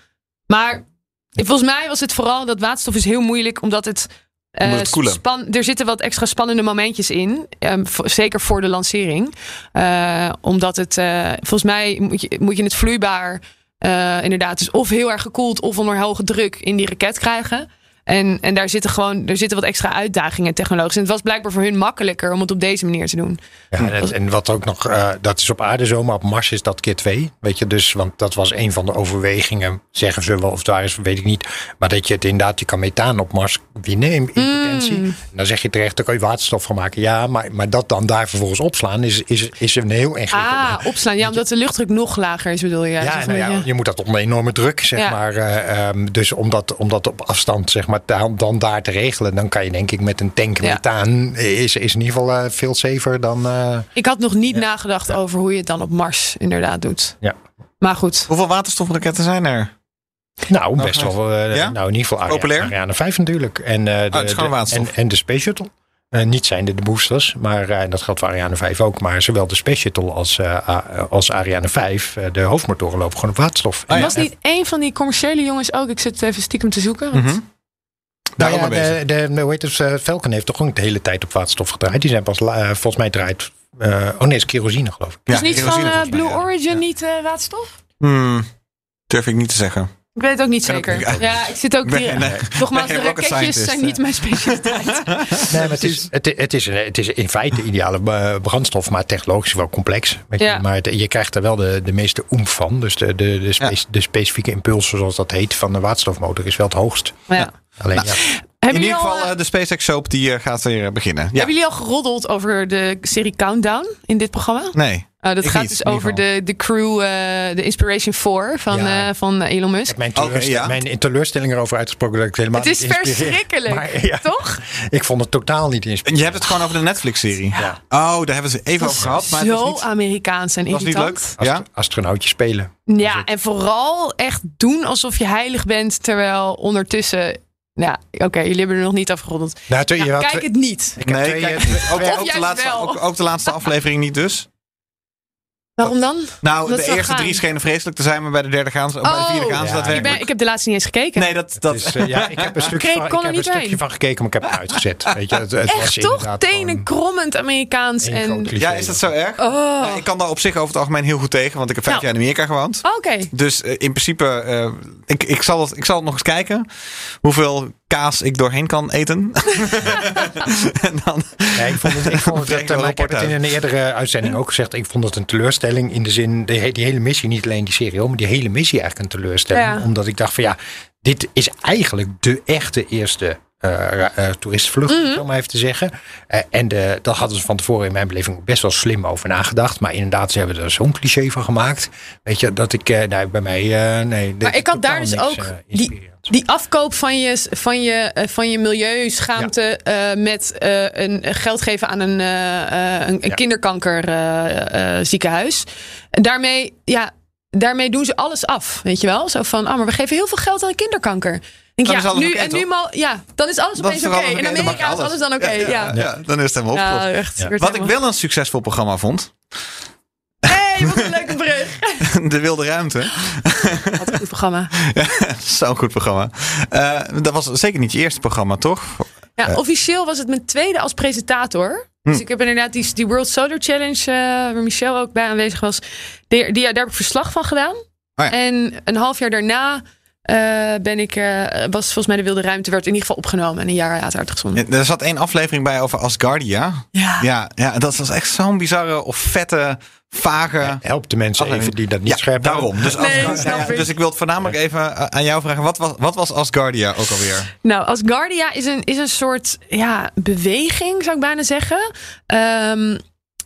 Maar volgens mij was het vooral dat waterstof is heel moeilijk, omdat het... eh, Omdat het koelen. span- er zitten wat extra spannende momentjes in. ehm, zeker voor de lancering. Eh, omdat het, eh, volgens mij moet je, moet je het vloeibaar eh, inderdaad, dus of heel erg gekoeld of onder hoge druk in die raket krijgen. En, en daar zitten gewoon er zitten wat extra uitdagingen technologisch. En het was blijkbaar voor hun makkelijker om het op deze manier te doen. Ja, en, en wat ook nog, eh, dat is op aarde zo, maar op Mars is dat keer twee. Weet je, dus, want dat was een van de overwegingen, zeggen ze wel, of daar is, weet ik niet. Maar dat je het inderdaad, je kan methaan op Mars winnen in, in Mm. potentie. En dan zeg je terecht, daar kan je waterstof van maken. Ja, maar, maar dat dan daar vervolgens opslaan is, is, is een heel ingewikkeld. Ah, opslaan. Ja, omdat de luchtdruk nog lager is, bedoel je? Ja, nou ja, je moet dat onder enorme druk, zeg Ja. maar. eh, ehm, dus om dat, om dat op afstand, zeg maar, dan, dan daar te regelen, dan kan je denk ik met een tank Ja. methaan, is, is in ieder geval eh, veel safer dan. eh, Ik had nog niet nagedacht over hoe je het dan op Mars inderdaad doet. ja. Maar goed. Hoeveel waterstofraketten zijn er? Nou, Nog best wel. eh, Ja? Nou, in ieder geval Populair? Ariane 5 natuurlijk. En, eh, de, het is gewoon de- waterstof. en, en de Space Shuttle. Eh, niet zijn de, de boosters, maar eh, en dat geldt voor Ariane 5 ook. Maar zowel de Space Shuttle als, eh, als Ariane 5, eh, de hoofdmotoren lopen gewoon op waterstof. Ah, ja. was niet één van die commerciële jongens ook? Ik zit even stiekem te zoeken. want- Mhm. Daar ja, de, de, hoe heet het, eh, Falcon heeft toch ook de hele tijd op waterstof gedraaid. Die zijn pas, eh, volgens mij draait, eh, oh nee, het is kerosine geloof ik. Was Ja, niet kerosine van eh, Blue ja. Origin niet eh, waterstof? Hmm, durf ik niet te zeggen. Ik weet het ook niet ook zeker. ja, ik zit ook hier. nee, Nogmaals, de raketjes scientist, zijn niet mijn specialiteit. Nee, maar het is, het, het, is, het is in feite ideale eh, brandstof, maar technologisch wel complex. Weet je? Ja. Maar het- je krijgt er wel de, de meeste oemf van. Dus de, de, de, spe- de specifieke impuls, zoals dat heet, van de waterstofmotor is wel het hoogst. Ja. Alleen, Nou, ja. In jullie ieder al, geval, eh, eh, de SpaceX soap die eh, gaat weer beginnen. Ja. Hebben jullie al geroddeld over de serie Countdown in dit programma? Nee. Uh, dat Ik gaat niet, dus over de, de crew, eh, de Inspiration 4 van, Ja. eh, van Elon Ik Musk. heb mijn, Oké, teleurst- ja. mijn teleurstelling erover uitgesproken dat ik het helemaal Het is verschrikkelijk, Maar, ja, toch? Ik vond het totaal niet En inspirerend. je hebt het gewoon over de Netflix-serie. Ja. Oh, daar hebben ze het even over gehad. Maar het was Zo niet, Amerikaans en was niet leuk. irritant. Ast- Ja? Astronautjes spelen. Ja, en vooral echt doen alsof je heilig bent, terwijl ondertussen Nou, oké, jullie hebben er nog niet afgerond. Nou, Nou, kijk het niet. Ik heb Nee, twee, kijk, twee- ook, Of ook, de juist laatste, wel. ook, ook de laatste aflevering niet dus. Waarom dan? Nou, Dat de eerste drie schenen vreselijk te zijn, maar bij de derde gaan ze, bij de vierde gaan ze ja. ik, ben, ik heb de laatste niet eens gekeken. Nee, dat, dat, Dus, eh, ja, ik heb een stukje, Ik van, ik er heb een stukje van gekeken, maar ik heb het uitgezet. Weet je, het, het was Echt toch? inderdaad gewoon Tenenkrommend Amerikaans. En... ja, is dat zo erg? Oh, Ja, ik kan daar op zich over het algemeen heel goed tegen, want ik heb vijf Nou. jaar in Amerika gewoond. oké. Dus eh, in principe, eh, ik, ik, zal het, ik zal het nog eens kijken. Hoeveel kaas ik doorheen kan eten. en dan, Nee, ik vond het, ik vond het dat, maar ik heb het in een eerdere uitzending ook gezegd. Ik vond het een teleurstelling in de zin, die hele missie, niet alleen die serie, maar die hele missie eigenlijk een teleurstelling. Ja. Omdat ik dacht van ja, dit is eigenlijk de echte eerste eh ra- eh, toeristenvlucht, om maar even te zeggen. Eh, en de, daar hadden ze van tevoren in mijn beleving best wel slim over nagedacht. Maar inderdaad, ze hebben er zo'n cliché van gemaakt. Weet je, dat ik, eh, nou, bij mij, eh, nee. Maar ik had daar dus ook eh, die. Die afkoop van je, van je, eh, van je milieuschaamte eh, met eh, een geld geven aan een, eh, een, Ja. kinderkanker ziekenhuis. En daarmee, ja, daarmee doen ze alles af. Weet je wel? Zo van, ah, maar we geven heel veel geld aan kinderkanker. Denk, ja, nu, en nu mal, ja, dan is alles opeens oké. Dan mag Amerika is alles. dan oké. ja. ja, dan is het helemaal opgelost. Ja. Ja. Wat ik wel een succesvol programma vond, hey, wat een leuke brug. De Wilde Ruimte. Wat een goed programma. Zo'n goed programma. Eh, dat was zeker niet je eerste programma, toch? Ja, officieel was het mijn tweede als presentator. Hm. Dus ik heb inderdaad die, die World Solar Challenge, eh, waar Michel ook bij aanwezig was. Die, die, daar heb ik verslag van gedaan. Oh ja. En een half jaar daarna eh, ben ik, eh, was volgens mij de Wilde Ruimte, werd in ieder geval opgenomen en een jaar later uitgezonden. Ja, Er zat één aflevering bij over Asgardia. Ja. Ja, ja dat was echt zo'n bizarre of vette, vage... Help de mensen aflevering. even die dat niet ja, scherp hebben. daarom. Dus Nee, Asgard- snap ja, ik. dus ik wil het voornamelijk even uh, aan jou vragen. Wat was, wat was Asgardia ook alweer? Nou, Asgardia is een, is een soort ja, beweging, zou ik bijna zeggen. Ehm,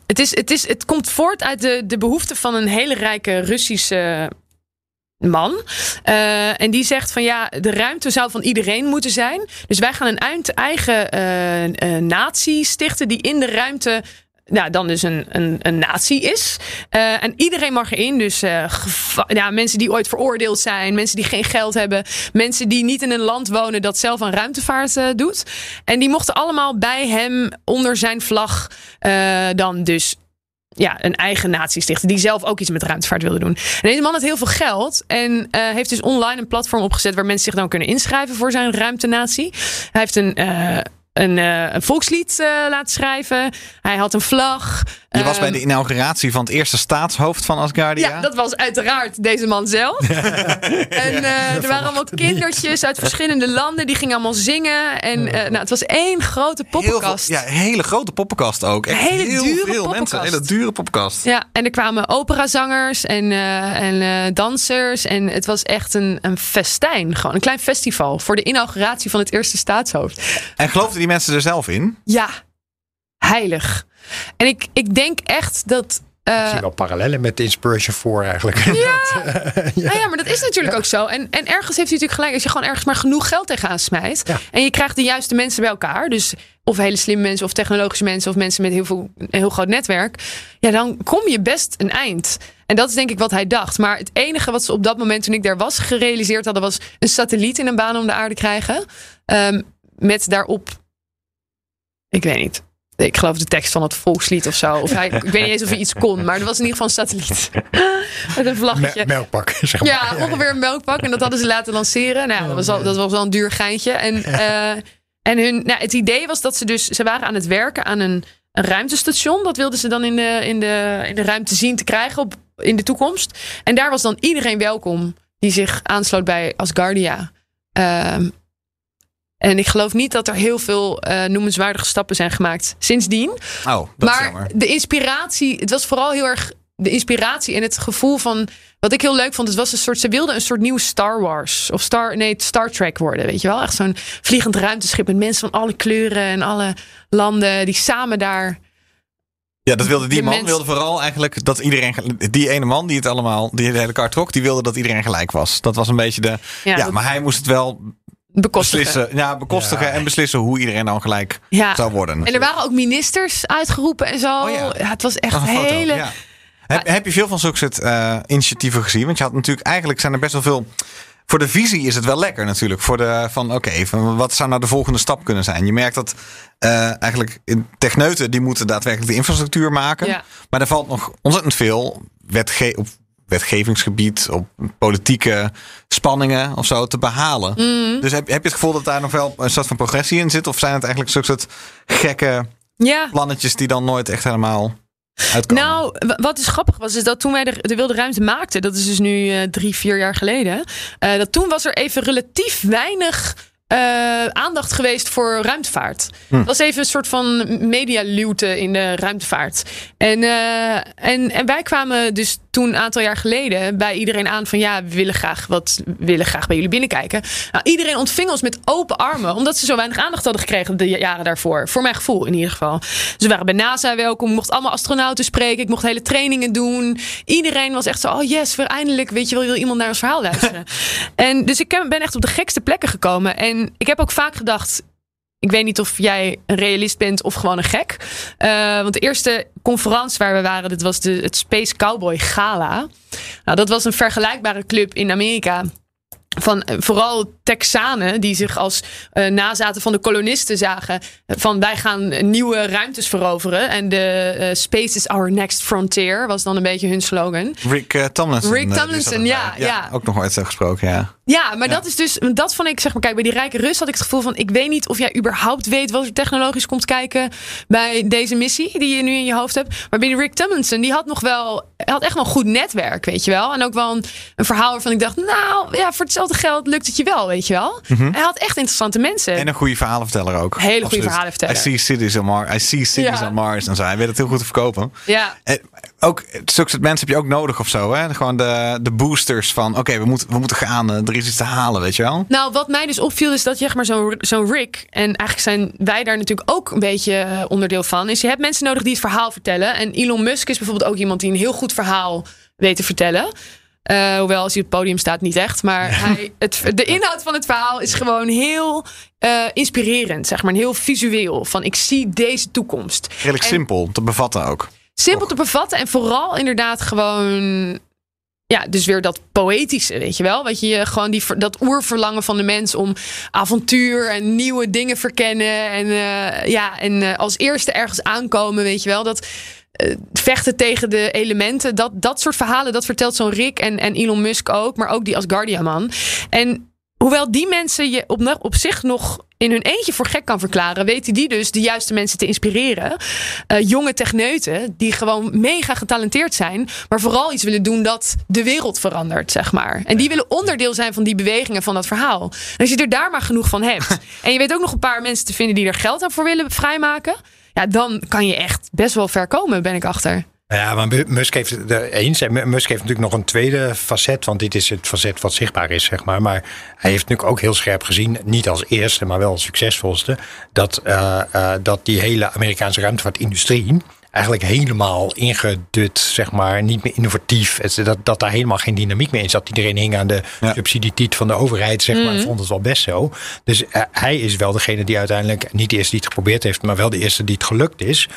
het, is, het, is, het komt voort uit de, de behoefte van een hele rijke Russische man. Eh, en die zegt van ja, de ruimte zou van iedereen moeten zijn. Dus wij gaan een eigen eh, natie stichten die in de ruimte nou, dan dus een, een, een natie is. En iedereen mag erin. Dus ja, mensen die ooit veroordeeld zijn. Mensen die geen geld hebben. Mensen die niet in een land wonen dat zelf aan ruimtevaart doet. En die mochten allemaal bij hem onder zijn vlag dan dus ja, een eigen natie stichten. Die zelf ook iets met ruimtevaart wilde doen. En deze man had heel veel geld. En eh, heeft dus online een platform opgezet waar mensen zich dan kunnen inschrijven voor zijn ruimtenatie. Hij heeft een. eh, een, eh, een volkslied laten schrijven. Hij had een vlag. Je was bij Ehm, de inauguratie van het eerste staatshoofd van Asgardia. ja, dat was uiteraard deze man zelf. en eh, er waren allemaal kindertjes uit verschillende landen. Die gingen allemaal zingen. En eh, nou, het was één grote Heel poppenkast. veel, ja, een hele grote poppenkast ook. Echt Hele heel dure veel poppenkast. mensen. Een hele dure poppenkast. Ja, en er kwamen operazangers en, eh, en dansers. En het was echt een, een festijn. Gewoon een klein festival voor de inauguratie van het eerste staatshoofd. En geloofden die mensen er zelf in? Ja, heilig. En ik, ik denk echt dat. eh, Ik zie wel parallellen met de Inspiration 4 eigenlijk. Nou ja, maar dat is natuurlijk ook zo. En, en ergens heeft hij natuurlijk gelijk. Als je gewoon ergens maar genoeg geld tegenaan smijt. Ja. En je krijgt de juiste mensen bij elkaar. Dus of hele slimme mensen of technologische mensen. Of mensen met heel veel, een heel groot netwerk. Ja, dan kom je best een eind. En dat is denk ik wat hij dacht. Maar het enige wat ze op dat moment toen ik daar was gerealiseerd hadden. Was een satelliet in een baan om de aarde krijgen. Ehm, met daarop. Ik weet niet. Ik geloof de tekst van het volkslied of zo. Of hij, ik weet niet eens of hij iets kon. Maar er was in ieder geval een satelliet. Met een vlaggetje. Me- melkpak, zeg maar. Ja, ongeveer een melkpak. En dat hadden ze laten lanceren. Nou, dat was al, dat was wel een duur geintje. En, eh, en hun, nou, het idee was dat ze dus... Ze waren aan het werken aan een, een ruimtestation. Dat wilden ze dan in de, in, de, in de ruimte zien te krijgen op, in de toekomst. En daar was dan iedereen welkom die zich aansloot bij Asgardia. Ehm, en ik geloof niet dat er heel veel eh, noemenswaardige stappen zijn gemaakt sindsdien Oh, dat maar jammer. de inspiratie, het was vooral heel erg de inspiratie en het gevoel van. Wat ik heel leuk vond, het was een soort. Ze wilden een soort nieuw Star Wars. Of Star, nee, Star Trek worden. Weet je wel? Echt zo'n vliegend ruimteschip met mensen van alle kleuren en alle landen die samen daar. Ja, dat wilde die de man mens- wilde vooral eigenlijk dat iedereen, die ene man die het allemaal, die de hele kar trok, die wilde dat iedereen gelijk was. Dat was een beetje de, Ja, ja, dat maar hij moest het wel bekostigen. beslissen, ja, bekostigen Ja. en beslissen hoe iedereen dan gelijk Ja. zou worden. En er waren ook ministers uitgeroepen en zo. Oh ja. het was echt een foto, hele. ja. Heb, heb je veel van zulke soort eh, initiatieven gezien? Want je had natuurlijk eigenlijk zijn er best wel veel voor de visie is het wel lekker natuurlijk. Voor de van oké, wat zou nou de volgende stap kunnen zijn? Je merkt dat eh, eigenlijk in techneuten die moeten daadwerkelijk de infrastructuur maken. Ja. Maar er valt nog ontzettend veel wetge op wetgevingsgebied, op politieke spanningen of zo te behalen. Mm. Dus heb, heb je het gevoel dat daar nog wel een soort van progressie in zit? Of zijn het eigenlijk zulke soort gekke Ja. plannetjes die dan nooit echt helemaal uitkomen? Nou, wat dus grappig was, is dat toen wij de, de Wilde Ruimte maakten, dat is dus nu eh, drie, vier jaar geleden, eh, dat toen was er even relatief weinig eh, aandacht geweest voor ruimtevaart. Het was even een soort van medialuwte in de ruimtevaart. En, eh, en, en wij kwamen dus toen een aantal jaar geleden bij iedereen aan van ja, we willen graag wat, we willen graag bij jullie binnenkijken. Nou, iedereen ontving ons met open armen, omdat ze zo weinig aandacht hadden gekregen de jaren daarvoor. Voor mijn gevoel in ieder geval. Dus we waren bij NASA welkom, ik mocht allemaal astronauten spreken, ik mocht hele trainingen doen. Iedereen was echt zo, oh yes, weer eindelijk, weet je wel, wil iemand naar ons verhaal luisteren. en dus ik ben echt op de gekste plekken gekomen. En ik heb ook vaak gedacht, ik weet niet of jij een realist bent of gewoon een gek. Eh, want de eerste conferentie waar we waren, dat was de, het Space Cowboy Gala. Nou, dat was een vergelijkbare club in Amerika. Van eh, vooral Texanen die zich als eh, nazaten van de kolonisten zagen. Van wij gaan nieuwe ruimtes veroveren. En de Space is our next frontier was dan een beetje hun slogan. Rick Tomlinson. Rick Tomlinson, ja, erbij. ja. Ook nog ooit zo gesproken, ja. Ja, maar dat is dus, dat vond ik, zeg maar, kijk, bij die rijke Rus had ik het gevoel van, ik weet niet of jij überhaupt weet wat er technologisch komt kijken bij deze missie die je nu in je hoofd hebt. Maar bij die Rick Tomlinson, die had nog wel, had echt wel een goed netwerk, weet je wel. En ook wel een, een verhaal waarvan ik dacht, nou, ja, voor hetzelfde geld lukt het je wel, weet je wel. Hij had echt interessante mensen. En een goede verhalenverteller ook. Hele goede verhalenverteller. I see cities on Mars. I see cities Ja. on Mars. En zo. Hij weet het heel goed te verkopen. ja. En ook zulke soort mensen heb je ook nodig of zo. Hè? Gewoon de, de boosters van oké, we, moeten, we moeten gaan. eh, Er is iets te halen, weet je wel. Nou, wat mij dus opviel is dat zeg maar zo'n zo'n Rick en eigenlijk zijn wij daar natuurlijk ook een beetje eh, onderdeel van. Is je hebt mensen nodig die het verhaal vertellen. En Elon Musk is bijvoorbeeld ook iemand die een heel goed verhaal weet te vertellen. Eh, hoewel als hij op het podium staat niet echt, maar hij, het, de inhoud van het verhaal is gewoon heel inspirerend, zeg maar, heel visueel. Van ik zie deze toekomst. Redelijk En- simpel te bevatten ook. Simpel te bevatten en vooral inderdaad gewoon. Ja, dus weer dat poëtische, weet je wel? Wat je gewoon die, dat oerverlangen van de mens om avontuur en nieuwe dingen verkennen. En eh, ja, en eh, als eerste ergens aankomen, weet je wel? Dat eh, vechten tegen de elementen. Dat, dat soort verhalen, dat vertelt zo'n Rick en, en Elon Musk ook. Maar ook die Asgardia-man. En hoewel die mensen je op, op zich nog in hun eentje voor gek kan verklaren, weten die dus de juiste mensen te inspireren. Eh, jonge techneuten die gewoon mega getalenteerd zijn, maar vooral iets willen doen dat de wereld verandert, zeg maar. En die willen onderdeel zijn van die bewegingen van dat verhaal. En als je er daar maar genoeg van hebt, en je weet ook nog een paar mensen te vinden die er geld aan voor willen vrijmaken, ja, dan kan je echt best wel ver komen, ben ik achter. Ja, maar Mu- Musk heeft het er eens. En Mu- Musk heeft natuurlijk nog een tweede facet. Want dit is het facet wat zichtbaar is, zeg maar. Maar hij heeft natuurlijk ook heel scherp gezien. Niet als eerste, maar wel als succesvolste. Dat, eh, eh, dat die hele Amerikaanse ruimtevaartindustrie eigenlijk helemaal ingedut, zeg maar, niet meer innovatief. Het- Dat, dat daar helemaal geen dynamiek meer in zat. Iedereen hing aan de Ja. subsidietiet van de overheid, zeg maar, en vond het wel best zo. Dus eh, hij is wel degene die uiteindelijk, niet de eerste die het geprobeerd heeft, maar wel de eerste die het gelukt is,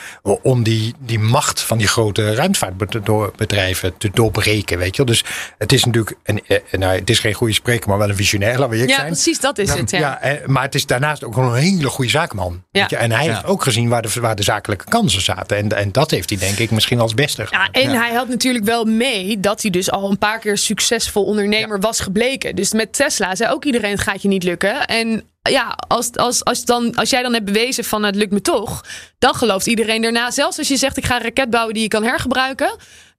om die, die macht van die grote ruimtevaartbedrijven te doorbreken, weet je wel. Dus het is natuurlijk, een, eh, nou, het is geen goede spreker, maar wel een visionair, laten we eerlijk Ja, zijn. precies, dat is het. Ja. Ja, eh, maar het is daarnaast ook wel een hele goede zakenman. Ja. Weet je? En hij heeft ook gezien waar de, waar de zakelijke kansen zaten. En, en dat heeft hij denk ik misschien als beste gedaan. Ja, en hij had natuurlijk wel mee dat hij dus al een paar keer succesvol ondernemer was gebleken. Dus met Tesla zei ook iedereen: het gaat je niet lukken. En ja, als, als, als, dan, als jij dan hebt bewezen van het lukt me toch, dan gelooft iedereen daarna. Zelfs als je zegt: ik ga een raket bouwen die je kan hergebruiken.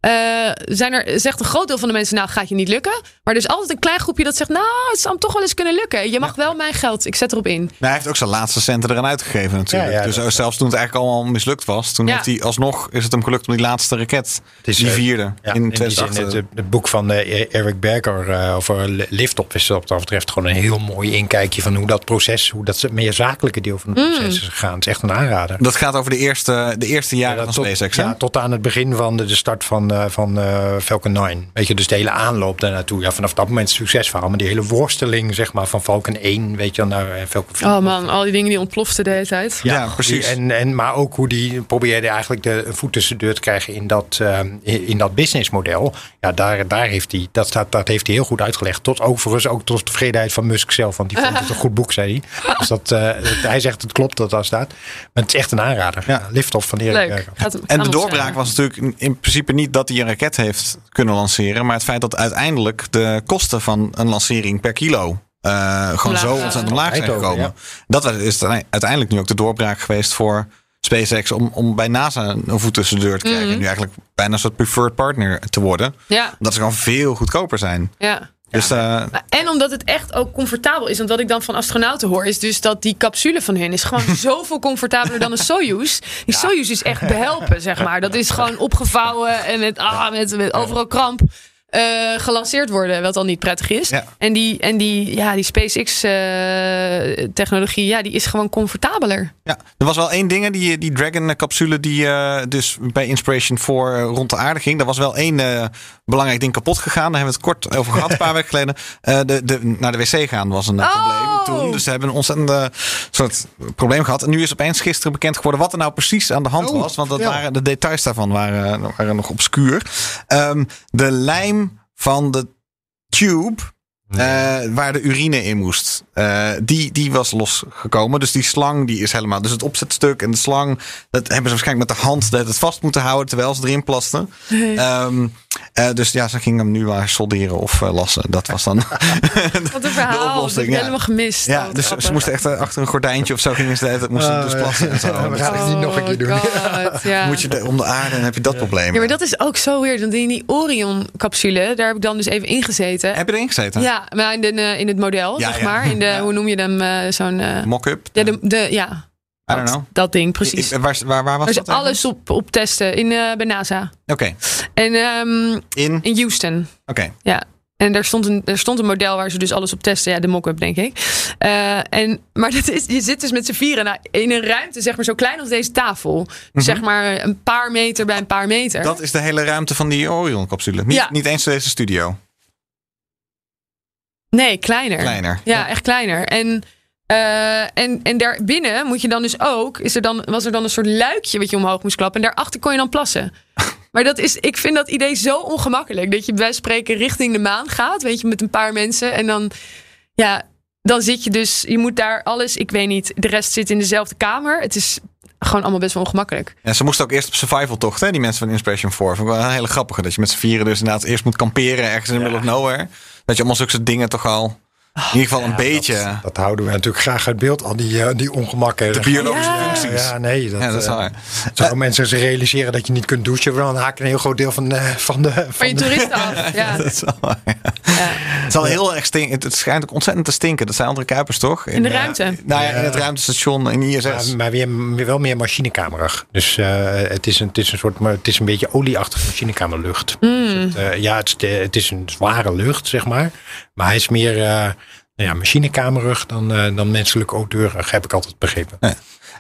Eh, zijn er, zegt een groot deel van de mensen, nou gaat je niet lukken. Maar er is altijd een klein groepje dat zegt, nou het zou hem toch wel eens kunnen lukken. Je mag wel mijn geld, ik zet erop in. Hij heeft ook zijn laatste centen eraan uitgegeven natuurlijk. Ja, ja, dus dat- zelfs toen het eigenlijk allemaal mislukt was, toen Ja. heeft hij alsnog is het hem gelukt om die laatste raket, is, die eh, vierde, Ja, in in die zin, 2008. het, het boek van eh, Eric Berger eh, over li- Liftoff is wat dat betreft gewoon een heel mooi inkijkje van hoe dat proces, hoe dat meer zakelijke deel van het proces is gegaan. Het is echt een aanrader. dat gaat over de eerste, de eerste jaren Ja, van tot, SpaceX. hè? ja, tot aan het begin van de, de start van, eh, van eh, Falcon 9. Weet je, dus de hele aanloop daar naartoe. Ja, vanaf dat moment succesverhaal. Maar die hele worsteling, zeg maar, van Falcon 1, weet je, naar eh, Falcon 4. Oh man, al die dingen die ontploften de hele tijd. Ja, precies. En, en, maar ook hoe die probeerde eigenlijk de een voet tussen de deur te krijgen in dat, in, in dat businessmodel. Ja, daar, daar heeft hij, dat, staat, dat heeft hij heel goed uitgelegd. Tot overigens ook tot tevredenheid van Musk zelf. Want die vond het een goed boek, zei hij. Dus dat, eh, hij zegt het klopt dat daar staat. Maar het is echt een aanrader. Ja, liftoff van Erik En de doorbraak was natuurlijk in principe niet dat hij een raket heeft kunnen lanceren. Maar het feit dat uiteindelijk de kosten van een lancering per kilo eh, gewoon zo ontzettend omlaag zijn gekomen. Dat was- is uiteindelijk nu ook de doorbraak geweest voor SpaceX om, om bij NASA een voet tussen de deur te krijgen. En nu eigenlijk bijna een soort preferred partner te worden. Ja, Omdat ze gewoon veel goedkoper zijn. ja. Dus eh, En omdat het echt ook comfortabel is. Want wat ik dan van astronauten hoor, is dus dat die capsule van hun is gewoon zoveel comfortabeler dan een Soyuz. Die Soyuz is echt behelpen, zeg maar. Dat is gewoon opgevouwen en met, ah, met, met overal kramp. Eh, gelanceerd worden, wat al niet prettig is. Ja. En die, en die, ja, die SpaceX-technologie, ja, die is gewoon comfortabeler. Ja, er was wel één ding, die, die Dragon-capsule die eh, dus bij Inspiration 4 eh, rond de aarde ging. Daar was wel één eh, belangrijk ding kapot gegaan. Daar hebben we het kort over gehad, een paar weken geleden. Eh, de, de, naar de wc gaan was een eh, Oh! probleem toen. Dus ze hebben een ontzettend eh, soort probleem gehad. En nu is opeens gisteren bekend geworden wat er nou precies aan de hand Oh, was. Want dat ja. waren, de details daarvan waren, waren nog obscuur. Ehm, de lijm van de tube eh, waar de urine in moest. Eh, die, die was losgekomen. Dus die slang die is helemaal. Dus het opzetstuk en de slang. Dat hebben ze waarschijnlijk met de hand dat het vast moeten houden. terwijl ze erin plasten. Ehm, eh, dus ja, ze gingen hem nu maar solderen of eh, lassen. Dat was dan. Wat een verhaal. Dat heb oplossing, ik ja. helemaal gemist. ja, Oh, dus ze moesten echt eh, achter een gordijntje of zo gingen ze de tijd moesten dus plassen en zo. we Dus gaan het niet nog een keer doen. Oh, God, ja. moet je de- om de aarde en heb je dat probleem. Ja, maar dat is ook zo weird. Want in die Orion-capsule, daar heb ik dan dus even ingezeten. Heb je erin gezeten? Ja, maar in, de, in het model, Ja, zeg ja. maar. In de, Ja. hoe noem je hem? eh, Zo'n. Mock-up? ja, de, de, ja I don't dat, know. dat ding, precies. I- Waar, waar, waar was is dat? alles op, op testen in, eh, bij NASA. Oké. En ehm, In? in Houston. Oké. Ja. En daar stond, een, er stond een model waar ze dus alles op testen. Ja, de mock-up, denk ik. Eh, en, maar dat is, je zit dus met z'n vieren nou, in een ruimte, zeg maar, zo klein als deze tafel. Dus Zeg maar een paar meter bij een paar meter. Mhm. Dat is de hele ruimte van die Orion-capsule. Niet, Ja. niet eens deze studio. Nee, kleiner. Kleiner. Ja, echt kleiner. En, eh, en, en daarbinnen moet je dan dus ook, is er dan, was er dan een soort luikje wat je omhoog moest klappen. En daarachter kon je dan plassen. Maar dat is, ik vind dat idee zo ongemakkelijk. Dat je bij spreken richting de maan gaat, weet je, met een paar mensen. En dan, ja, dan zit je dus, je moet daar alles, ik weet niet, de rest zit in dezelfde kamer. Het is gewoon allemaal best wel ongemakkelijk. Ja, ze moesten ook eerst op survival tocht, hè, die mensen van Inspiration 4. Vond ik wel een hele grappige. Dat je met z'n vieren dus inderdaad eerst moet kamperen ergens in the middle of nowhere. Dat je allemaal zulke dingen toch al in ieder geval een Ja, beetje... Dat, dat houden we natuurlijk graag uit beeld, al die, eh, die ongemakken. de biologische Ja. functies. Ja, nee. Dat, Ja, dat is eh, waar. Zodra mensen zich realiseren dat je niet kunt douchen, dan haken een heel groot deel van de. Van de, van Van je de- toeristen af. Ja. Dat is wel waar, ja. Ja. Het is al heel erg stink. Het, schijnt ook ontzettend te stinken. Dat zijn andere kuipers toch? In de eh, ruimte? nou ja, in het ruimtestation in ISS. Maar, maar weer, weer wel meer machinekamerig. Dus eh, het, is een, het is een soort, maar het is een beetje olieachtige machinekamerlucht. Dus het, eh, ja, het is, de- het is een zware lucht, zeg maar. Maar hij is meer eh, nou ja, machinekamerig dan, eh, dan menselijk odeurig, heb ik altijd begrepen.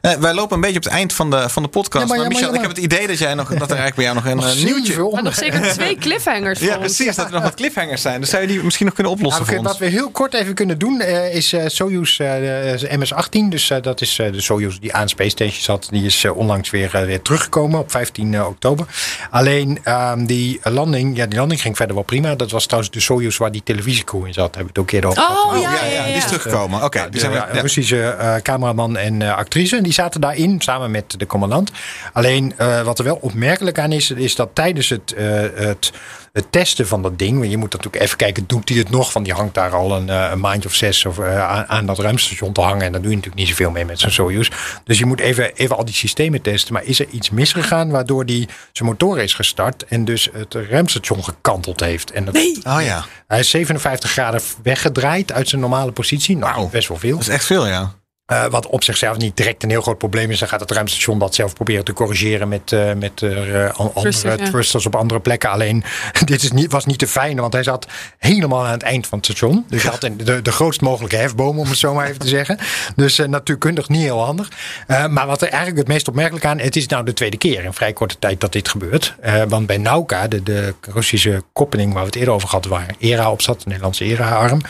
Eh, wij lopen een beetje op het eind van de, van de podcast. Ja, maar- maar, ja, maar- Michel, ik heb het idee dat, jij nog, dat er eigenlijk bij jou nog een eh, nieuwtje... Maar nog zeker twee cliffhangers voor Ja, precies. Dat er nog wat cliffhangers zijn. Dus zou je die misschien nog kunnen oplossen Nou, voor wat ons? we heel kort even kunnen doen eh, is Soyuz eh, de MS-18. Dus dat is eh, de Soyuz die aan Space Station zat. Die is onlangs weer, weer teruggekomen op 15 eh, oktober. Alleen ehm, die landing, ja, die landing ging verder wel prima. Dat was trouwens de Soyuz waar die televisiecrew in zat. Hebben we het ook eerder over Oh, gehad. Oh, ja, ja, ja, die is teruggekomen. Oké, zijn ja, ja. Russische eh, cameraman en actrice. Die zaten daarin samen met de commandant. Alleen eh, wat er wel opmerkelijk aan is, is dat tijdens het, eh, het, het testen van dat ding. Want je moet natuurlijk even kijken, doet hij het nog? Want die hangt daar al een, eh, een maandje of zes of, aan, aan dat ruimtestation te hangen. En daar doe je natuurlijk niet zoveel mee met zo'n Soyuz. Dus je moet even, even al die systemen testen. Maar is er iets misgegaan waardoor die zijn motor is gestart en dus het ruimtestation gekanteld heeft? En dat, Nee. Oh ja, Hij is 57 graden weggedraaid uit zijn normale positie. Nou, best wel veel. dat is echt veel, ja. Eh, wat op zichzelf niet direct een heel groot probleem is. Dan gaat het ruimtestation dat zelf proberen te corrigeren met, eh, met eh, andere ja. thrusters op andere plekken. Alleen, dit is niet, was niet te fijn, want hij zat helemaal aan het eind van het station. Dus hij had een- de, de grootst mogelijke hefboom, om het zo maar even te zeggen. Dus natuurkundig niet heel handig. Maar wat er eigenlijk het meest opmerkelijk aan, het is nou de tweede keer in vrij korte tijd dat dit gebeurt. Want bij Nauka, de, de Russische koppeling waar we het eerder over hadden, waar ERA op zat, de Nederlandse ERA-arm,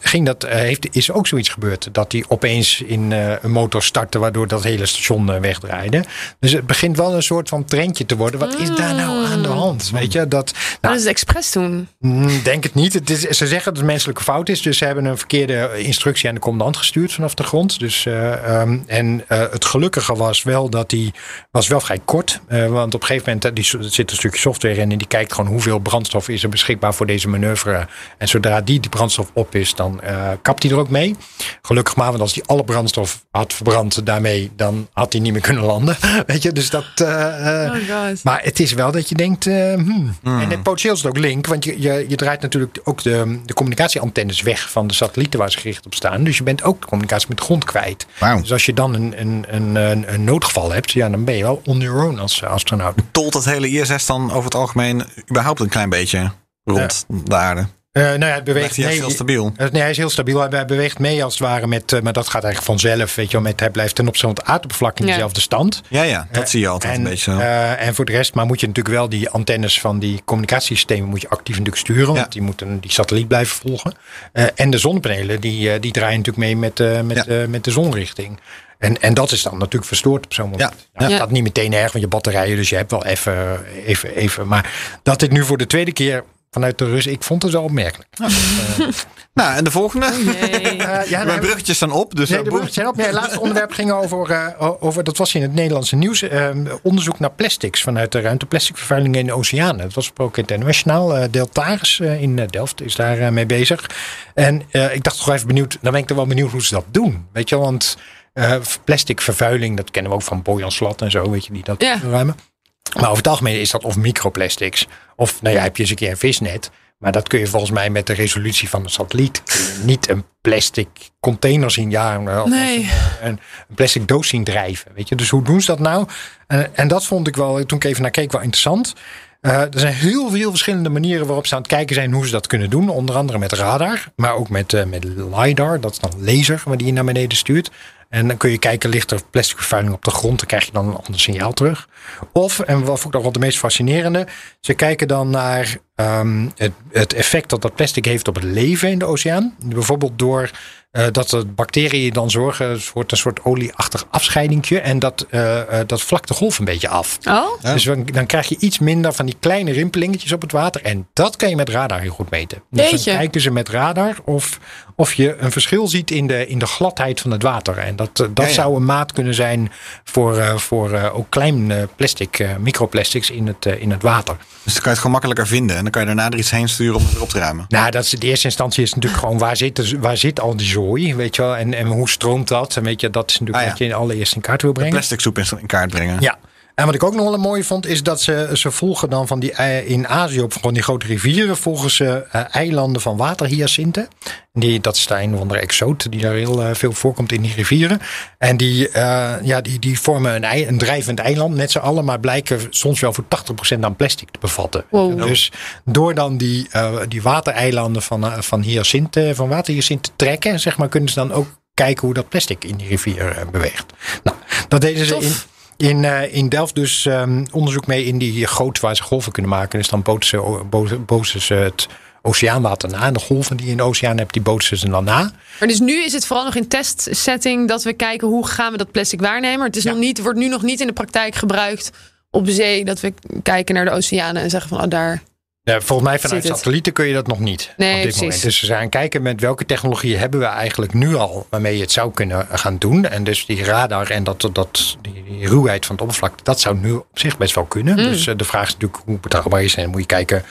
ging dat, heeft, is ook zoiets gebeurd. Dat die opeens in eh, een motor startte, waardoor dat hele station eh, wegdraaide. Dus het begint wel een soort van trendje te worden. Wat is daar nou aan de hand? Weet je, dat, Dat nou, is het expres doen. Mm, Denk het niet. Het is, ze zeggen dat het menselijke fout is. Dus ze hebben een verkeerde instructie aan de commandant gestuurd vanaf de grond. Dus, eh, ehm, en eh, het gelukkige was wel dat die was wel vrij kort. Eh, want op een gegeven moment eh, die, er zit een stukje software in. En die kijkt gewoon hoeveel brandstof is er beschikbaar voor deze manoeuvre. En zodra die, die brandstof op is, dan eh, kapt hij er ook mee. Gelukkig maar, want als hij alle brandstof had verbrand daarmee, dan had hij niet meer kunnen landen. Weet je, dus dat... eh, eh, Oh maar het is wel dat je denkt. eh, hmm. En het potentieel is het ook link. Want je, je, je draait natuurlijk ook de, de communicatieantennes weg van de satellieten waar ze gericht op staan. Dus je bent ook de communicatie met de grond kwijt. Dus als je dan een, een, een, een, een noodgeval hebt, ja, dan ben je wel on your own als astronaut. Tolt het hele ISS dan over het algemeen überhaupt een klein beetje rond de aarde? Eh, nou ja, het Blijft beweegt hij mee. heel stabiel? Eh, Nee, hij is heel stabiel. Hij beweegt mee als het ware met, eh, maar dat gaat eigenlijk vanzelf. Weet je wel, met, hij blijft ten opzichte van het aardoppervlak in Ja. dezelfde stand. Ja, ja, dat zie je altijd en, een beetje zo. eh, en voor de rest, maar moet je natuurlijk wel die antennes van die communicatiesystemen moet je actief natuurlijk sturen. Ja. Want die moeten die satelliet blijven volgen. Eh, en de zonnepanelen, die, die draaien natuurlijk mee met, eh, met, Ja. met de zonrichting. En, en dat is dan natuurlijk verstoord op zo'n moment. Ja. Nou, het Ja. gaat niet meteen erg, want je batterijen, dus je hebt wel even, even, even. Maar dat dit nu voor de tweede keer vanuit de Rus, ik vond het wel opmerkelijk. Nou, en de volgende? Nee. Eh, ja, Mijn bruggetjes staan op, dus Nee, eh, de bruggetjes zijn op. Nee, het laatste onderwerp ging over, eh, over, dat was in het Nederlandse nieuws, onderzoek naar plastics vanuit de ruimte, plasticvervuiling in de oceanen. Dat was het internationaal. Eh, Deltaris eh, in Delft is daar mee bezig. En eh, ik dacht toch even benieuwd, dan ben ik er wel benieuwd hoe ze dat doen. Weet je, wel, want eh plastic vervuiling, dat kennen we ook van Boyan Slat en zo, weet je, die dat Ja. ruimen. Maar over het algemeen is dat of microplastics, of nou ja, heb je eens een keer een visnet. Maar dat kun je volgens mij met de resolutie van een satelliet niet een plastic container zien. Ja, of Nee. een, een plastic doos zien drijven. Weet je? Dus hoe doen ze dat nou? En, en dat vond ik wel, toen ik even naar keek, wel interessant. Eh, er zijn heel veel verschillende manieren waarop ze aan het kijken zijn hoe ze dat kunnen doen. Onder andere met radar, maar ook met, eh, met LiDAR. Dat is dan laser waar die je naar beneden stuurt. En dan kun je kijken, ligt er plastic vervuiling op de grond, dan krijg je dan een ander signaal terug. Of, en wat vond ik nog wel de meest fascinerende, ze kijken dan naar ehm, het, het effect dat dat plastic heeft op het leven in de oceaan. Bijvoorbeeld door eh, dat de bacteriën dan zorgen, het wordt een soort olieachtig afscheidingje en dat, eh, eh, dat vlakt de golf een beetje af. Oh? Dus dan, dan krijg je iets minder van die kleine rimpelingetjes op het water. En dat kan je met radar heel goed meten. Dus dan kijken ze met radar of, of je een verschil ziet in de, in de gladheid van het water. En dat, dat Ja, ja. zou een maat kunnen zijn voor, eh, voor eh, ook klein plastic, eh, microplastics in het, in het water. Dus dan kan je het gewoon makkelijker vinden. En dan kan je daarna er iets heen sturen om het erop te ruimen. Nou, dat is, de eerste instantie is natuurlijk gewoon waar zit, waar zit al die zooi, weet je wel. En, en hoe stroomt dat? En weet je, dat is natuurlijk Ah, ja. wat je in allereerst in kaart wil brengen. Plastic soep in, in kaart brengen. Ja. En wat ik ook nog wel een mooie vond, is dat ze, ze volgen dan van die in Azië op gewoon die grote rivieren, volgen ze eh, eilanden van waterhyacinten. Die, dat is de een of andere exoot die daar heel eh, veel voorkomt in die rivieren. En die, eh, ja, die, die vormen een, ei, een drijvend eiland met z'n allen, maar blijken soms wel voor 80% aan plastic te bevatten. Wow. Dus door dan die, die watereilanden van, van, hyacinten, van waterhyacinten te trekken, zeg maar, kunnen ze dan ook kijken hoe dat plastic in die rivier beweegt. Nou, dat deden ze Tof. in, in, eh, in Delft dus ehm, onderzoek mee in die goot waar ze golven kunnen maken. Dus dan boten ze, het oceaanwater na. De golven die je in de oceaan hebt, die boten ze dan na. Maar dus nu is het vooral nog in testsetting dat we kijken hoe gaan we dat plastic waarnemen. Het is nog niet, wordt nu nog niet in de praktijk gebruikt op zee. Dat we kijken naar de oceanen en zeggen van oh daar. Ja, volgens mij vanuit satellieten kun je dat nog niet Nee, op dit precies. moment. Dus ze zijn kijken met welke technologie hebben we eigenlijk nu al waarmee je het zou kunnen gaan doen. En dus die radar en dat, dat, die, ruwheid van het oppervlak, dat zou nu op zich best wel kunnen. Mm. Dus eh, de vraag is natuurlijk hoe betrouwbaar is. En dan moet je kijken,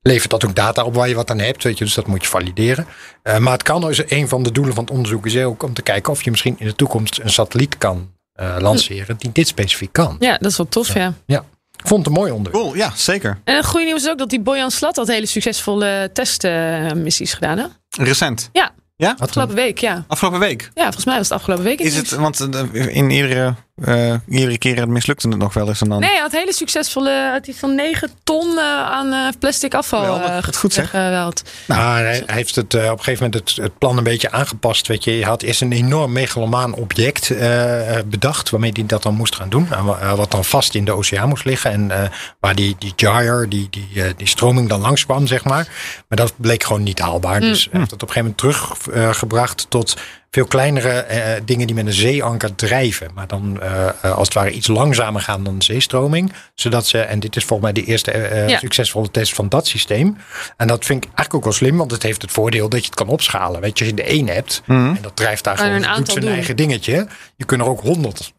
levert dat ook data op waar je wat aan hebt? Weet je, dus dat moet je valideren. Eh, maar het kan dus een van de doelen van het onderzoek is ook om te kijken of je misschien in de toekomst een satelliet kan eh, lanceren die dit specifiek kan. Ja, dat is wel tof, ja. Ja, ik vond het een mooi onderwerp. Cool, ja, zeker. En het goede nieuws is ook dat die Bojan Slat had hele succesvolle testmissies gedaan. Hè? Recent. Ja, Ja? Afgelopen week, ja. Afgelopen week. Ja, volgens mij was het afgelopen week. Is het, want eh, in iedere, eh, iedere keer mislukte het nog wel eens en dan... Nee, hij had hele succesvolle. Het is van 9 ton eh, aan eh, plastic afval Wat goed, zeg. weggeweld. Nou, hij, hij heeft het op een gegeven moment het, het plan een beetje aangepast. Weet je, je had eerst een enorm megalomaan object eh, bedacht. waarmee hij dat dan moest gaan doen. En wa- wat dan vast in de oceaan moest liggen. En eh, waar die, die gyre, die, die, eh, die stroming dan langskwam, zeg maar. Maar dat bleek gewoon niet haalbaar. Dus hij heeft het op een gegeven moment teruggebracht tot veel kleinere eh, dingen die met een zeeanker drijven. Maar dan eh, eh, als het ware iets langzamer gaan dan de zeestroming. Zodat ze, en dit is volgens mij de eerste Ja. succesvolle test van dat systeem. En dat vind ik eigenlijk ook wel slim, want het heeft het voordeel dat je het kan opschalen. Weet je, als je er één hebt en dat drijft daar gewoon, een doet aantal zijn doen. eigen dingetje. Je kunt er ook honderd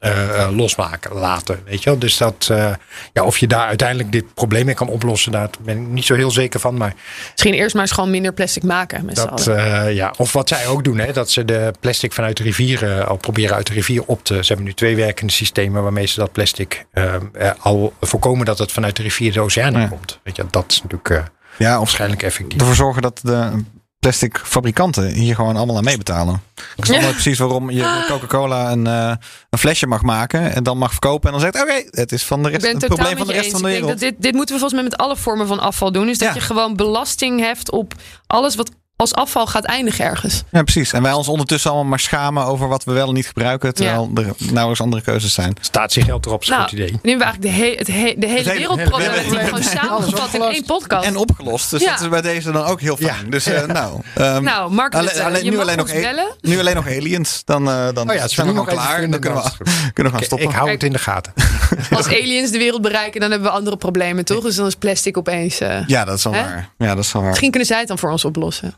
losmaken later, weet je wel. Dus dat, eh, ja, of je daar uiteindelijk dit probleem mee kan oplossen, daar ben ik niet zo heel zeker van. Maar Misschien eerst maar eens gewoon minder plastic maken met dat, eh, ja, of wat zij ook doen, hè, dat ze de plastic vanuit de rivieren al proberen uit de rivier op te. Ze hebben nu twee werkende systemen waarmee ze dat plastic eh, eh, al voorkomen dat het vanuit de rivier de oceaan Ja. komt. Weet je, dat is natuurlijk eh, Ja, of waarschijnlijk effectief. ervoor zorgen dat de plastic fabrikanten hier gewoon allemaal aan meebetalen. Ik snap Ja. precies waarom je Coca-Cola een, eh, een flesje mag maken en dan mag verkopen en dan zegt oké, het is van de rest, het probleem van de eens. rest van de Ik denk wereld. dat dit, dit moeten we volgens mij met alle vormen van afval doen. Is dat Ja. je gewoon belasting heft op alles wat als afval gaat eindigen ergens. Ja, precies. En wij ons ondertussen allemaal maar schamen over wat we wel en niet gebruiken, terwijl er nauwelijks andere keuzes zijn. Statiegeld erop is een Nou, goed idee. nu hebben we eigenlijk de, he- het he- de hele hele- wereldprobleem hele- hebben we gewoon samengevat in één podcast. En opgelost. Dus Ja. dat is bij deze dan ook heel fijn. Ja. Dus eh, nou, ehm, nou, Mark alleen- Rutte, alleen- je nu, mag alleen nog ons e- bellen. nu alleen nog aliens. Dan, eh, dan Oh ja, het zijn we is nu gewoon nog klaar. Dan kunnen we, kunnen we gaan stoppen. ik hou het in de gaten. Als aliens de wereld bereiken, dan hebben we andere problemen, toch? Dus dan is plastic opeens... eh, Ja, dat is wel waar. Ja, dat is wel waar. Misschien kunnen zij het dan voor ons oplossen.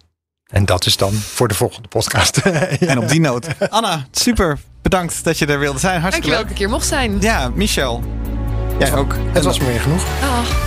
En dat is dan voor de volgende podcast. En op die noot. Anna, super. Bedankt dat je er wilde zijn. Hartstikke Dankjewel dat ik leuk. hier mocht zijn. Ja, Michel. Jij ook. Het was me weer genoeg. Dag.